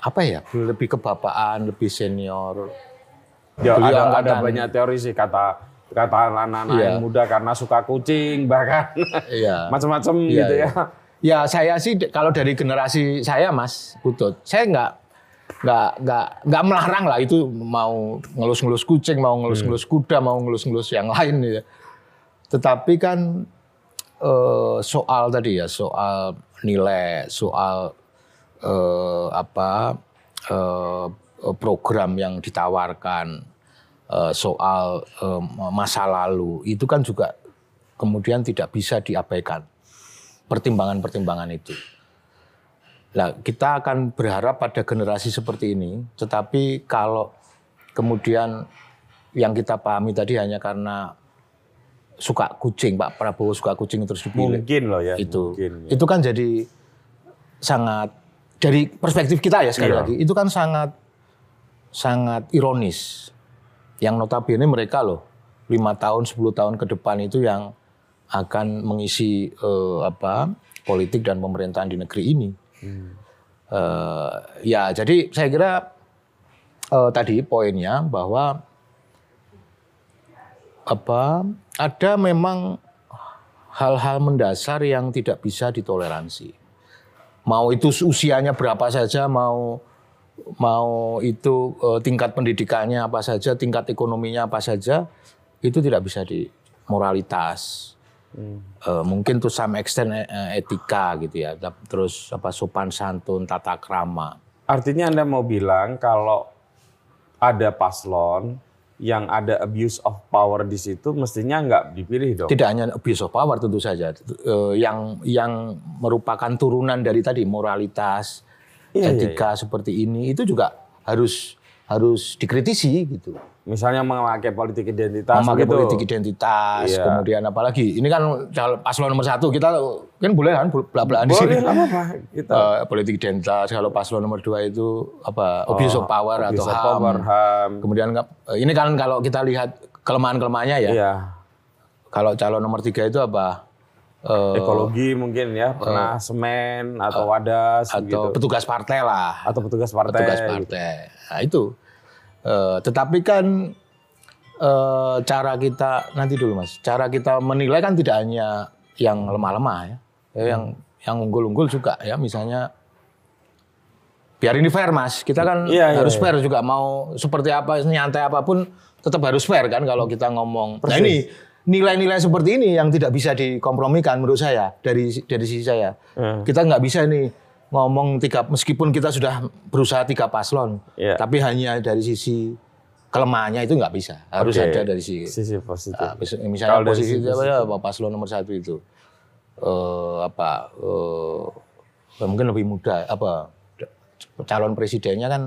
apa ya lebih kebapaan lebih senior ya, beliau ada, ada banyak teori sih kata kata anak-anak iya. yang muda karena suka kucing bahkan iya. macam-macam iya, gitu ya iya. Ya saya sih kalau dari generasi saya mas Butut saya nggak nggak nggak nggak melarang lah itu mau ngelus-ngelus kucing mau ngelus-ngelus hmm. kuda mau ngelus-ngelus yang lain ya tetapi kan uh, soal tadi ya soal nilai, soal uh, apa uh, program yang ditawarkan, uh, soal uh, masa lalu itu kan juga kemudian tidak bisa diabaikan pertimbangan-pertimbangan itu. Nah, kita akan berharap pada generasi seperti ini, tetapi kalau kemudian yang kita pahami tadi hanya karena suka kucing, Pak Prabowo suka kucing terus dipilih. Mungkin loh ya. Itu, mungkin, ya. itu kan jadi sangat dari perspektif kita ya sekali iya. lagi, itu kan sangat sangat ironis. Yang notabene mereka loh lima tahun, 10 tahun ke depan itu yang akan mengisi uh, apa politik dan pemerintahan di negeri ini. Hmm. Uh, ya, jadi saya kira uh, tadi poinnya bahwa apa ada memang hal-hal mendasar yang tidak bisa ditoleransi. Mau itu usianya berapa saja, mau mau itu uh, tingkat pendidikannya apa saja, tingkat ekonominya apa saja, itu tidak bisa di moralitas. Hmm. Uh, mungkin tuh some extent uh, etika gitu ya, terus apa sopan santun, tata krama. Artinya Anda mau bilang kalau ada paslon yang ada abuse of power di situ mestinya nggak dipilih dong. Tidak hanya abuse of power tentu saja, eh, yang yang merupakan turunan dari tadi moralitas, iya, iya etika iya, iya. seperti ini itu juga harus harus dikritisi gitu. Misalnya memakai politik identitas. memakai begitu. politik identitas, Iya. kemudian apalagi ini kan calon paslon nomor satu kita kan boleh kan belak-belakan di sini. Boleh nggak apa-apa. Kita Eh, politik identitas kalau paslon nomor dua itu apa abuse of power atau bisa ham. power, ham. Kemudian eh, ini kan kalau kita lihat kelemahan-kelemahannya ya. Iya. Kalau calon nomor tiga itu apa? Eh, Ekologi mungkin ya, pernah semen atau wadas atau gitu. petugas partai lah. Atau petugas partai. petugas partai. Nah, itu. Eh, tetapi kan eh, cara kita nanti dulu mas, cara kita menilai kan tidak hanya yang lemah-lemah ya, Ya, yang yang unggul-unggul juga ya, misalnya. Biar ini fair mas, kita kan iya, harus iya. fair juga mau seperti apa nyantai apa pun tetap harus fair kan kalau kita ngomong. Nah ini nilai-nilai seperti ini yang tidak bisa dikompromikan menurut saya dari dari sisi saya. Hmm. Kita nggak bisa nih ngomong tiga meskipun kita sudah berusaha tiga paslon, Iya. tapi hanya dari sisi kelemahannya itu nggak bisa. Harus Oke. ada dari sisi Sisi positif. Mis- misalnya Kalau dari posisi sisi apa ya apa, paslon nomor satu itu eh apa ya mungkin lebih muda apa calon presidennya kan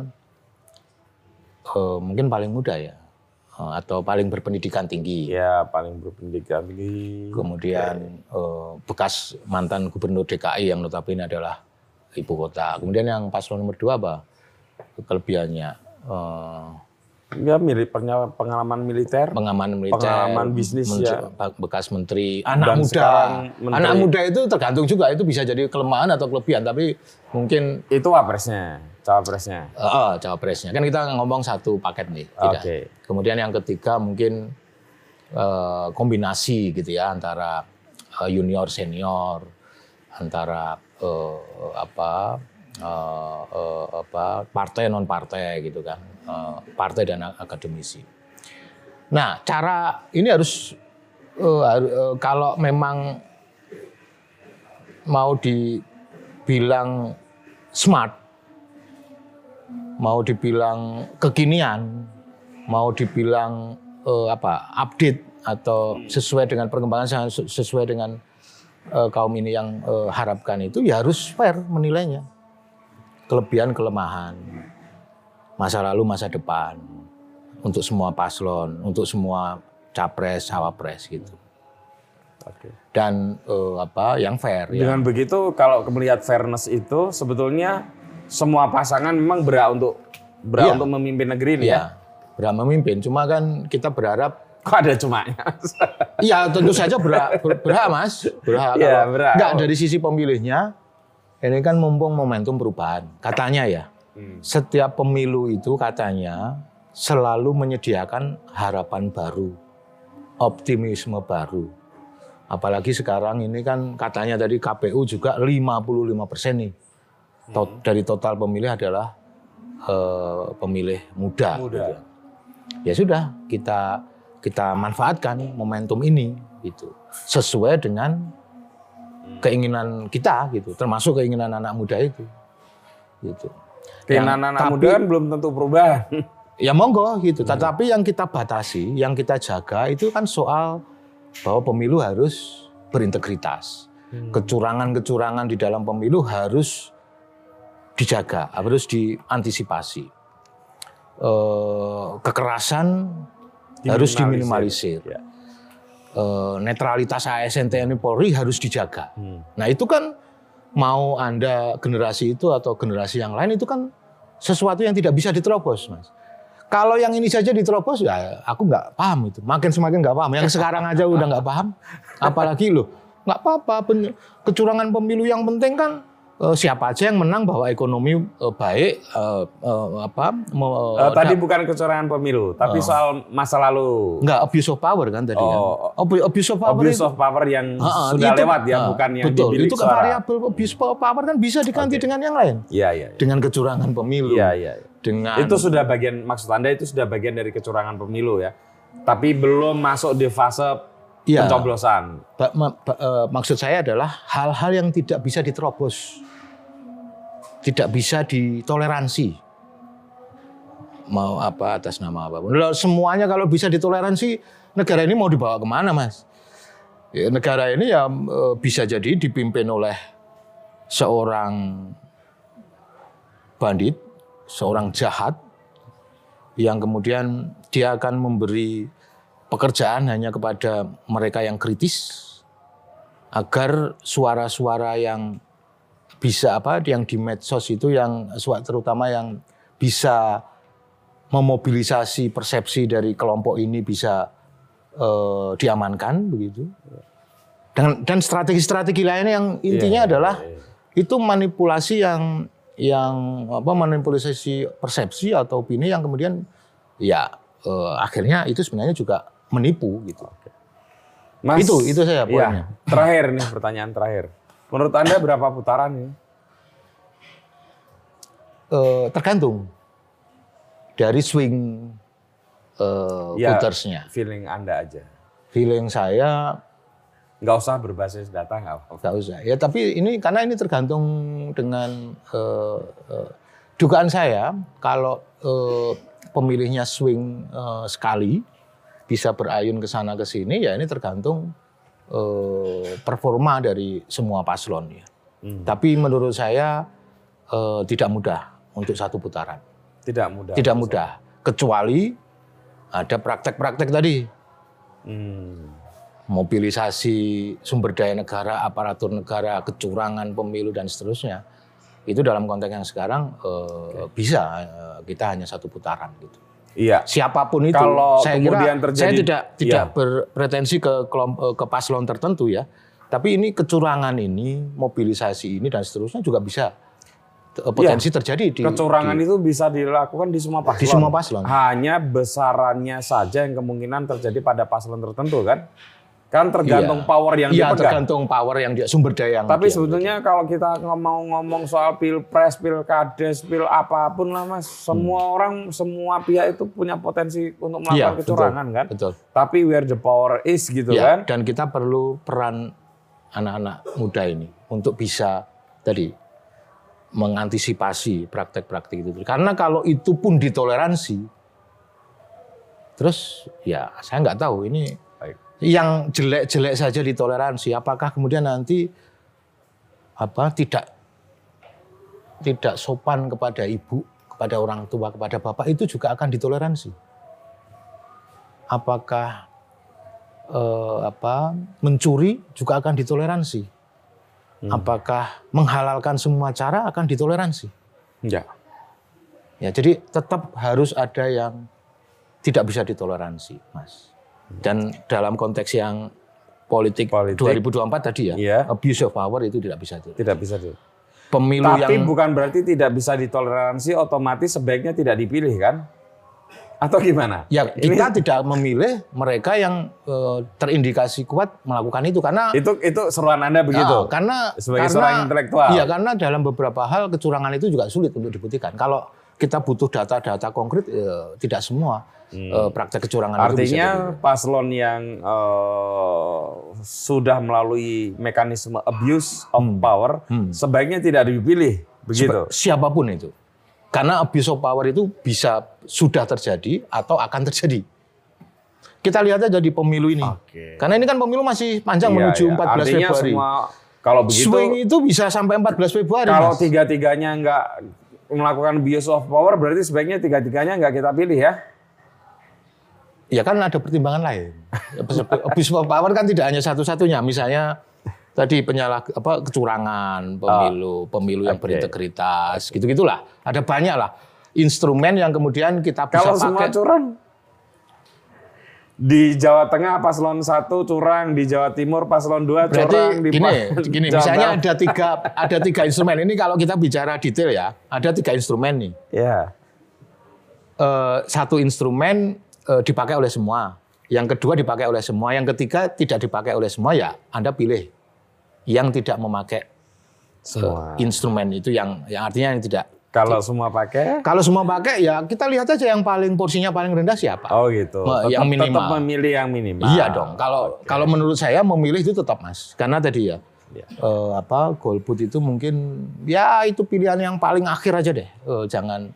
eh, mungkin paling muda ya Eh, atau paling berpendidikan tinggi Ya paling berpendidikan tinggi. kemudian eh, bekas mantan gubernur DKI yang notabene adalah ibu kota kemudian yang paslon nomor dua apa kelebihannya Eh, Ya mirip pengalaman militer. pengamanan militer, Pengalaman bisnis, ya. bekas menteri, anak Dan muda, menteri. anak muda itu tergantung juga itu bisa jadi kelemahan atau kelebihan, tapi mungkin Itu wapresnya, cawapresnya. eh, eh, cawapresnya kan kita ngomong satu paket nih, tidak. Oke. Kemudian yang ketiga mungkin eh, kombinasi gitu ya antara junior senior, antara eh, apa eh, eh, apa partai non partai gitu kan, eh, partai dan akademisi. Nah cara ini harus haru- eh, kalau memang mau dibilang smart, mau dibilang kekinian, mau dibilang eh, apa update atau sesuai dengan perkembangan sesu- sesuai dengan eh, kaum ini yang eh, harapkan itu ya harus fair menilainya. Kelebihan kelemahan. Masa lalu masa depan. Untuk semua paslon untuk semua capres cawapres gitu. Oke. dan eh, apa yang fair ya. Dengan begitu kalau melihat fairness itu sebetulnya semua pasangan memang berhak untuk berhak Iya. untuk memimpin negeri ini ya. ya berhak memimpin. Cuma kan kita berharap Kok ada cumanya? Iya tentu saja berhak, ber- berhak mas, berhak. Iya, berhak. Enggak dari sisi pemilihnya, ini kan mumpung momentum perubahan. Katanya ya, Hmm. setiap pemilu itu katanya selalu menyediakan harapan baru, optimisme baru. Apalagi sekarang ini kan katanya tadi KPU juga 55 persen nih. To- Dari total pemilih adalah eh, pemilih muda. Muda. Ya sudah, kita kita manfaatkan momentum ini gitu. Sesuai dengan keinginan kita gitu, termasuk keinginan anak muda itu. Gitu. Keinginan Yang- anak tapi- muda kan belum tentu perubahan. Ya monggo gitu. Tetapi yang kita batasi, yang kita jaga itu kan soal bahwa pemilu harus berintegritas. Kecurangan-kecurangan di dalam pemilu harus dijaga, harus diantisipasi. Eh, kekerasan harus diminimalisir. Ya. Eh, netralitas ASN TNI Polri harus dijaga. Nah itu kan mau anda generasi itu atau generasi yang lain itu kan sesuatu yang tidak bisa diterobos, mas. Kalau yang ini saja diterobos ya aku nggak paham itu. Makin semakin nggak paham. Yang sekarang aja udah nggak paham, apalagi loh nggak apa-apa. Kecurangan pemilu yang penting kan siapa aja yang menang bahwa ekonomi eh, baik eh, eh, apa Eh, tadi bukan kecurangan pemilu, tapi soal masa lalu. nggak abuse of power kan tadi Oh. kan. Abu- Abuse of power Abuse itu of power yang ah, sudah itu- lewat ya, ah, bukan yang betul. Itu suara. variabel abuse of power kan bisa diganti dengan yang lain. Iya, iya. iya. Dengan kecurangan pemilu. Iya, iya. iya. Dengan Itu sudah bagian maksud Anda itu sudah bagian dari kecurangan pemilu ya. Tapi belum masuk di fase Iya. pencoblosan. Ba- ma- ba- eh, maksud saya adalah hal-hal yang tidak bisa diterobos. Tidak bisa ditoleransi. Mau apa atas nama apa pun. Semuanya kalau bisa ditoleransi, negara ini mau dibawa ke mana mas? Ya, negara ini ya eh, bisa jadi dipimpin oleh seorang bandit, seorang jahat, yang kemudian dia akan memberi pekerjaan hanya kepada mereka yang kritis agar suara-suara yang bisa apa yang di medsos itu yang terutama yang bisa memobilisasi persepsi dari kelompok ini bisa uh, diamankan begitu. Dan dan strategi-strategi lainnya yang intinya yeah, adalah yeah, yeah. itu manipulasi yang yang apa manipulasi persepsi atau opini yang kemudian ya uh, akhirnya itu sebenarnya juga menipu gitu. Mas, itu itu saya iya, poinnya. Terakhir nih pertanyaan terakhir. Menurut anda berapa putaran ini? Uh, tergantung dari swing uh, ya, putersnya. Feeling Anda aja. Feeling saya nggak usah berbasis data nggak apa Nggak usah. Ya tapi ini karena ini tergantung dengan uh, uh, dugaan saya kalau uh, pemilihnya swing uh, sekali bisa berayun ke sana ke sini ya ini tergantung uh, performa dari semua paslon ya. Hmm. Tapi menurut saya uh, tidak mudah untuk satu putaran. Tidak mudah. Tidak mudah. Kecuali ada praktek-praktek tadi. Hmm. Mobilisasi sumber daya negara, aparatur negara, kecurangan pemilu dan seterusnya. Itu dalam konteks yang sekarang eh, bisa eh, kita hanya satu putaran gitu. Iya. Siapa pun itu. Kalau saya kemudian kira, terjadi, saya tidak tidak iya. berpretensi ke kelompok, ke paslon tertentu ya. Tapi ini kecurangan ini, mobilisasi ini dan seterusnya juga bisa potensi ya, terjadi di kecurangan di, itu bisa dilakukan di semua paslon. Di semua paslon. Hanya besarannya saja yang kemungkinan terjadi pada paslon tertentu kan? Kan tergantung iya. power yang iya, tergantung power yang dia sumber daya yang Tapi sebetulnya kalau kita ngomong-ngomong soal pilpres, pilkades, pil apa pun lah Mas, semua hmm. orang, semua pihak itu punya potensi untuk melakukan iya, kecurangan betul, kan? Betul. Tapi where the power is gitu iya, kan? Dan kita perlu peran anak-anak muda ini untuk bisa tadi mengantisipasi praktek-praktek itu. Karena kalau itu pun ditoleransi, terus ya saya nggak tahu ini yang jelek-jelek saja ditoleransi, apakah kemudian nanti apa tidak tidak sopan kepada ibu, kepada orang tua, kepada bapak itu juga akan ditoleransi. Apakah eh, apa mencuri juga akan ditoleransi? Hmm. Apakah menghalalkan semua cara akan ditoleransi? Ya. Ya, jadi tetap harus ada yang tidak bisa ditoleransi, Mas. Dan dalam konteks yang politik, politik 2024 tadi ya, ya, abuse of power itu tidak bisa. Tidak bisa. Itu. Pemilu Tapi yang bukan berarti tidak bisa ditoleransi otomatis sebaiknya tidak dipilih kan? Atau gimana? Ya kita Ini... tidak memilih mereka yang uh, terindikasi kuat melakukan itu karena itu itu seruan anda begitu. Ya, karena sebagai karena, seorang intelektual. Iya karena dalam beberapa hal kecurangan itu juga sulit untuk dibuktikan. Kalau kita butuh data-data konkret, ya, tidak semua hmm. uh, praktek kecurangan Artinya itu bisa paslon yang uh, sudah melalui mekanisme abuse of hmm. power hmm. sebaiknya tidak dipilih begitu. Siapa pun itu. Karena abuse of power itu bisa sudah terjadi atau akan terjadi. Kita lihat aja di pemilu ini. Oke. Karena ini kan pemilu masih panjang iya, menuju iya. 14 Artinya Februari. Semua, kalau begitu swing itu bisa sampai 14 Februari. Kalau tiga-tiganya nggak melakukan abuse of power berarti sebaiknya tiga-tiganya nggak kita pilih ya. Ya kan ada pertimbangan lain. abuse of power kan tidak hanya satu-satunya. Misalnya tadi penyalah apa kecurangan pemilu, oh, pemilu yang okay. berintegritas, gitu-gitulah. Ada banyak lah instrumen yang kemudian kita bisa Kalau pakai. semua curang di Jawa Tengah paslon satu curang, di Jawa Timur paslon dua curang, di gini, gini misalnya ada tiga ada tiga instrumen ini kalau kita bicara detail ya, ada tiga instrumen nih. Ya. Yeah. Uh, satu instrumen dipakai oleh semua, yang kedua dipakai oleh semua, yang ketiga tidak dipakai oleh semua ya Anda pilih yang tidak memakai semua. Uh, instrumen itu yang yang artinya yang tidak kalau semua pakai? Kalau semua pakai ya kita lihat aja yang paling porsinya paling rendah siapa. Oh gitu. Tetap, yang minimal. Tetap memilih yang minimal. Iya dong. Kalau okay. kalau menurut saya memilih itu tetap Mas. Karena tadi ya ya. Uh, apa golput itu mungkin ya itu pilihan yang paling akhir aja deh. Uh, jangan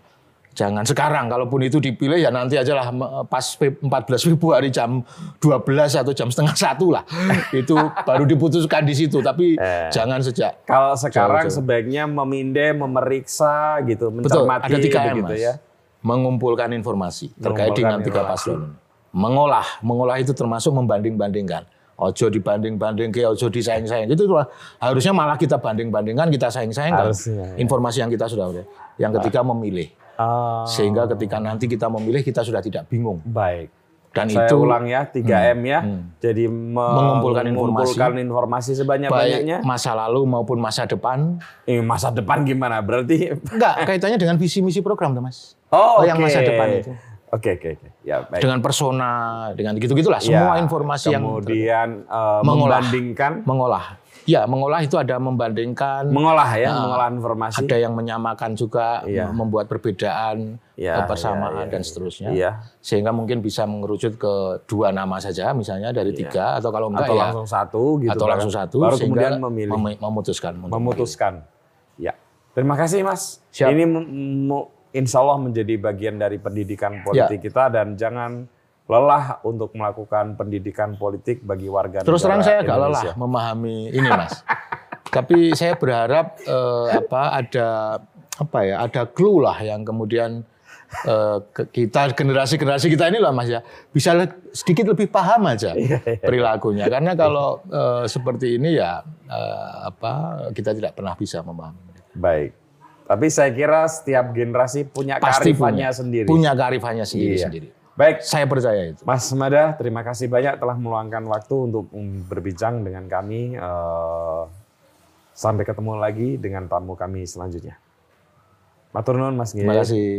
Jangan sekarang, kalaupun itu dipilih ya nanti aja lah pas 14 Februari jam 12 atau jam setengah satu lah. itu baru diputuskan di situ, tapi eh, jangan sejak. Kalau sekarang jauh -jauh. sebaiknya memindai, memeriksa gitu, mencermati Betul, ada 3 M, gitu ya. mengumpulkan informasi terkait dengan tiga paslon. Mengolah, mengolah itu termasuk membanding-bandingkan. Ojo dibanding-banding ke, ojo disaing-saing. Itu itulah harusnya malah kita banding-bandingkan, kita saing-saingkan. Harusnya, ya. Informasi yang kita sudah udah. Yang ketiga memilih. Ah, Sehingga ketika nanti kita memilih kita sudah tidak bingung. baik. Dan Saya itu ulang ya 3M ya. Jadi me- Mengumpulkan informasi. mengumpulkan informasi sebanyak-banyaknya. baik masa lalu maupun masa depan. Eh, masa depan gimana? Berarti Enggak, kaitannya dengan visi misi program, tuh, Mas. Oh, yang oke. masa depan itu. Oke, oke, oke. Ya, baik. Dengan persona, dengan gitu-gitulah. Semua Ya, informasi yang kemudian Mengolah. membandingkan, mengolah. Ya, mengolah itu ada membandingkan, mengolah ya, mengolah informasi. ada yang menyamakan juga, Iya. membuat perbedaan, Iya, kebersamaan iya, iya, dan iya. seterusnya. Iya. Sehingga mungkin bisa mengerucut ke dua nama saja, misalnya dari tiga atau kalau enggak Atau ya langsung satu gitu. atau kan. langsung satu, Baru sehingga kemudian memilih. mem- memutuskan. memutuskan. Ya. Terima kasih Mas. Siap. Ini insya Allah menjadi bagian dari pendidikan Ya. politik kita dan jangan lelah untuk melakukan pendidikan politik bagi warga Terus terang saya agak lelah memahami ini, Mas. Tapi saya berharap eh, apa ada apa ya ada clue lah yang kemudian eh, kita generasi-generasi kita ini lah Mas ya bisa sedikit lebih paham aja Iya, perilakunya karena kalau eh, seperti ini ya eh, apa kita tidak pernah bisa memahami. Baik. Tapi saya kira setiap generasi punya Pasti kearifannya punya sendiri. punya kearifannya Iya. sendiri-sendiri. Baik, Saya percaya itu. Mas Mada, terima kasih banyak telah meluangkan waktu untuk mm, berbincang dengan kami. Eh, sampai ketemu lagi dengan tamu kami selanjutnya. Matur nuwun Mas Nggih. Terima kasih.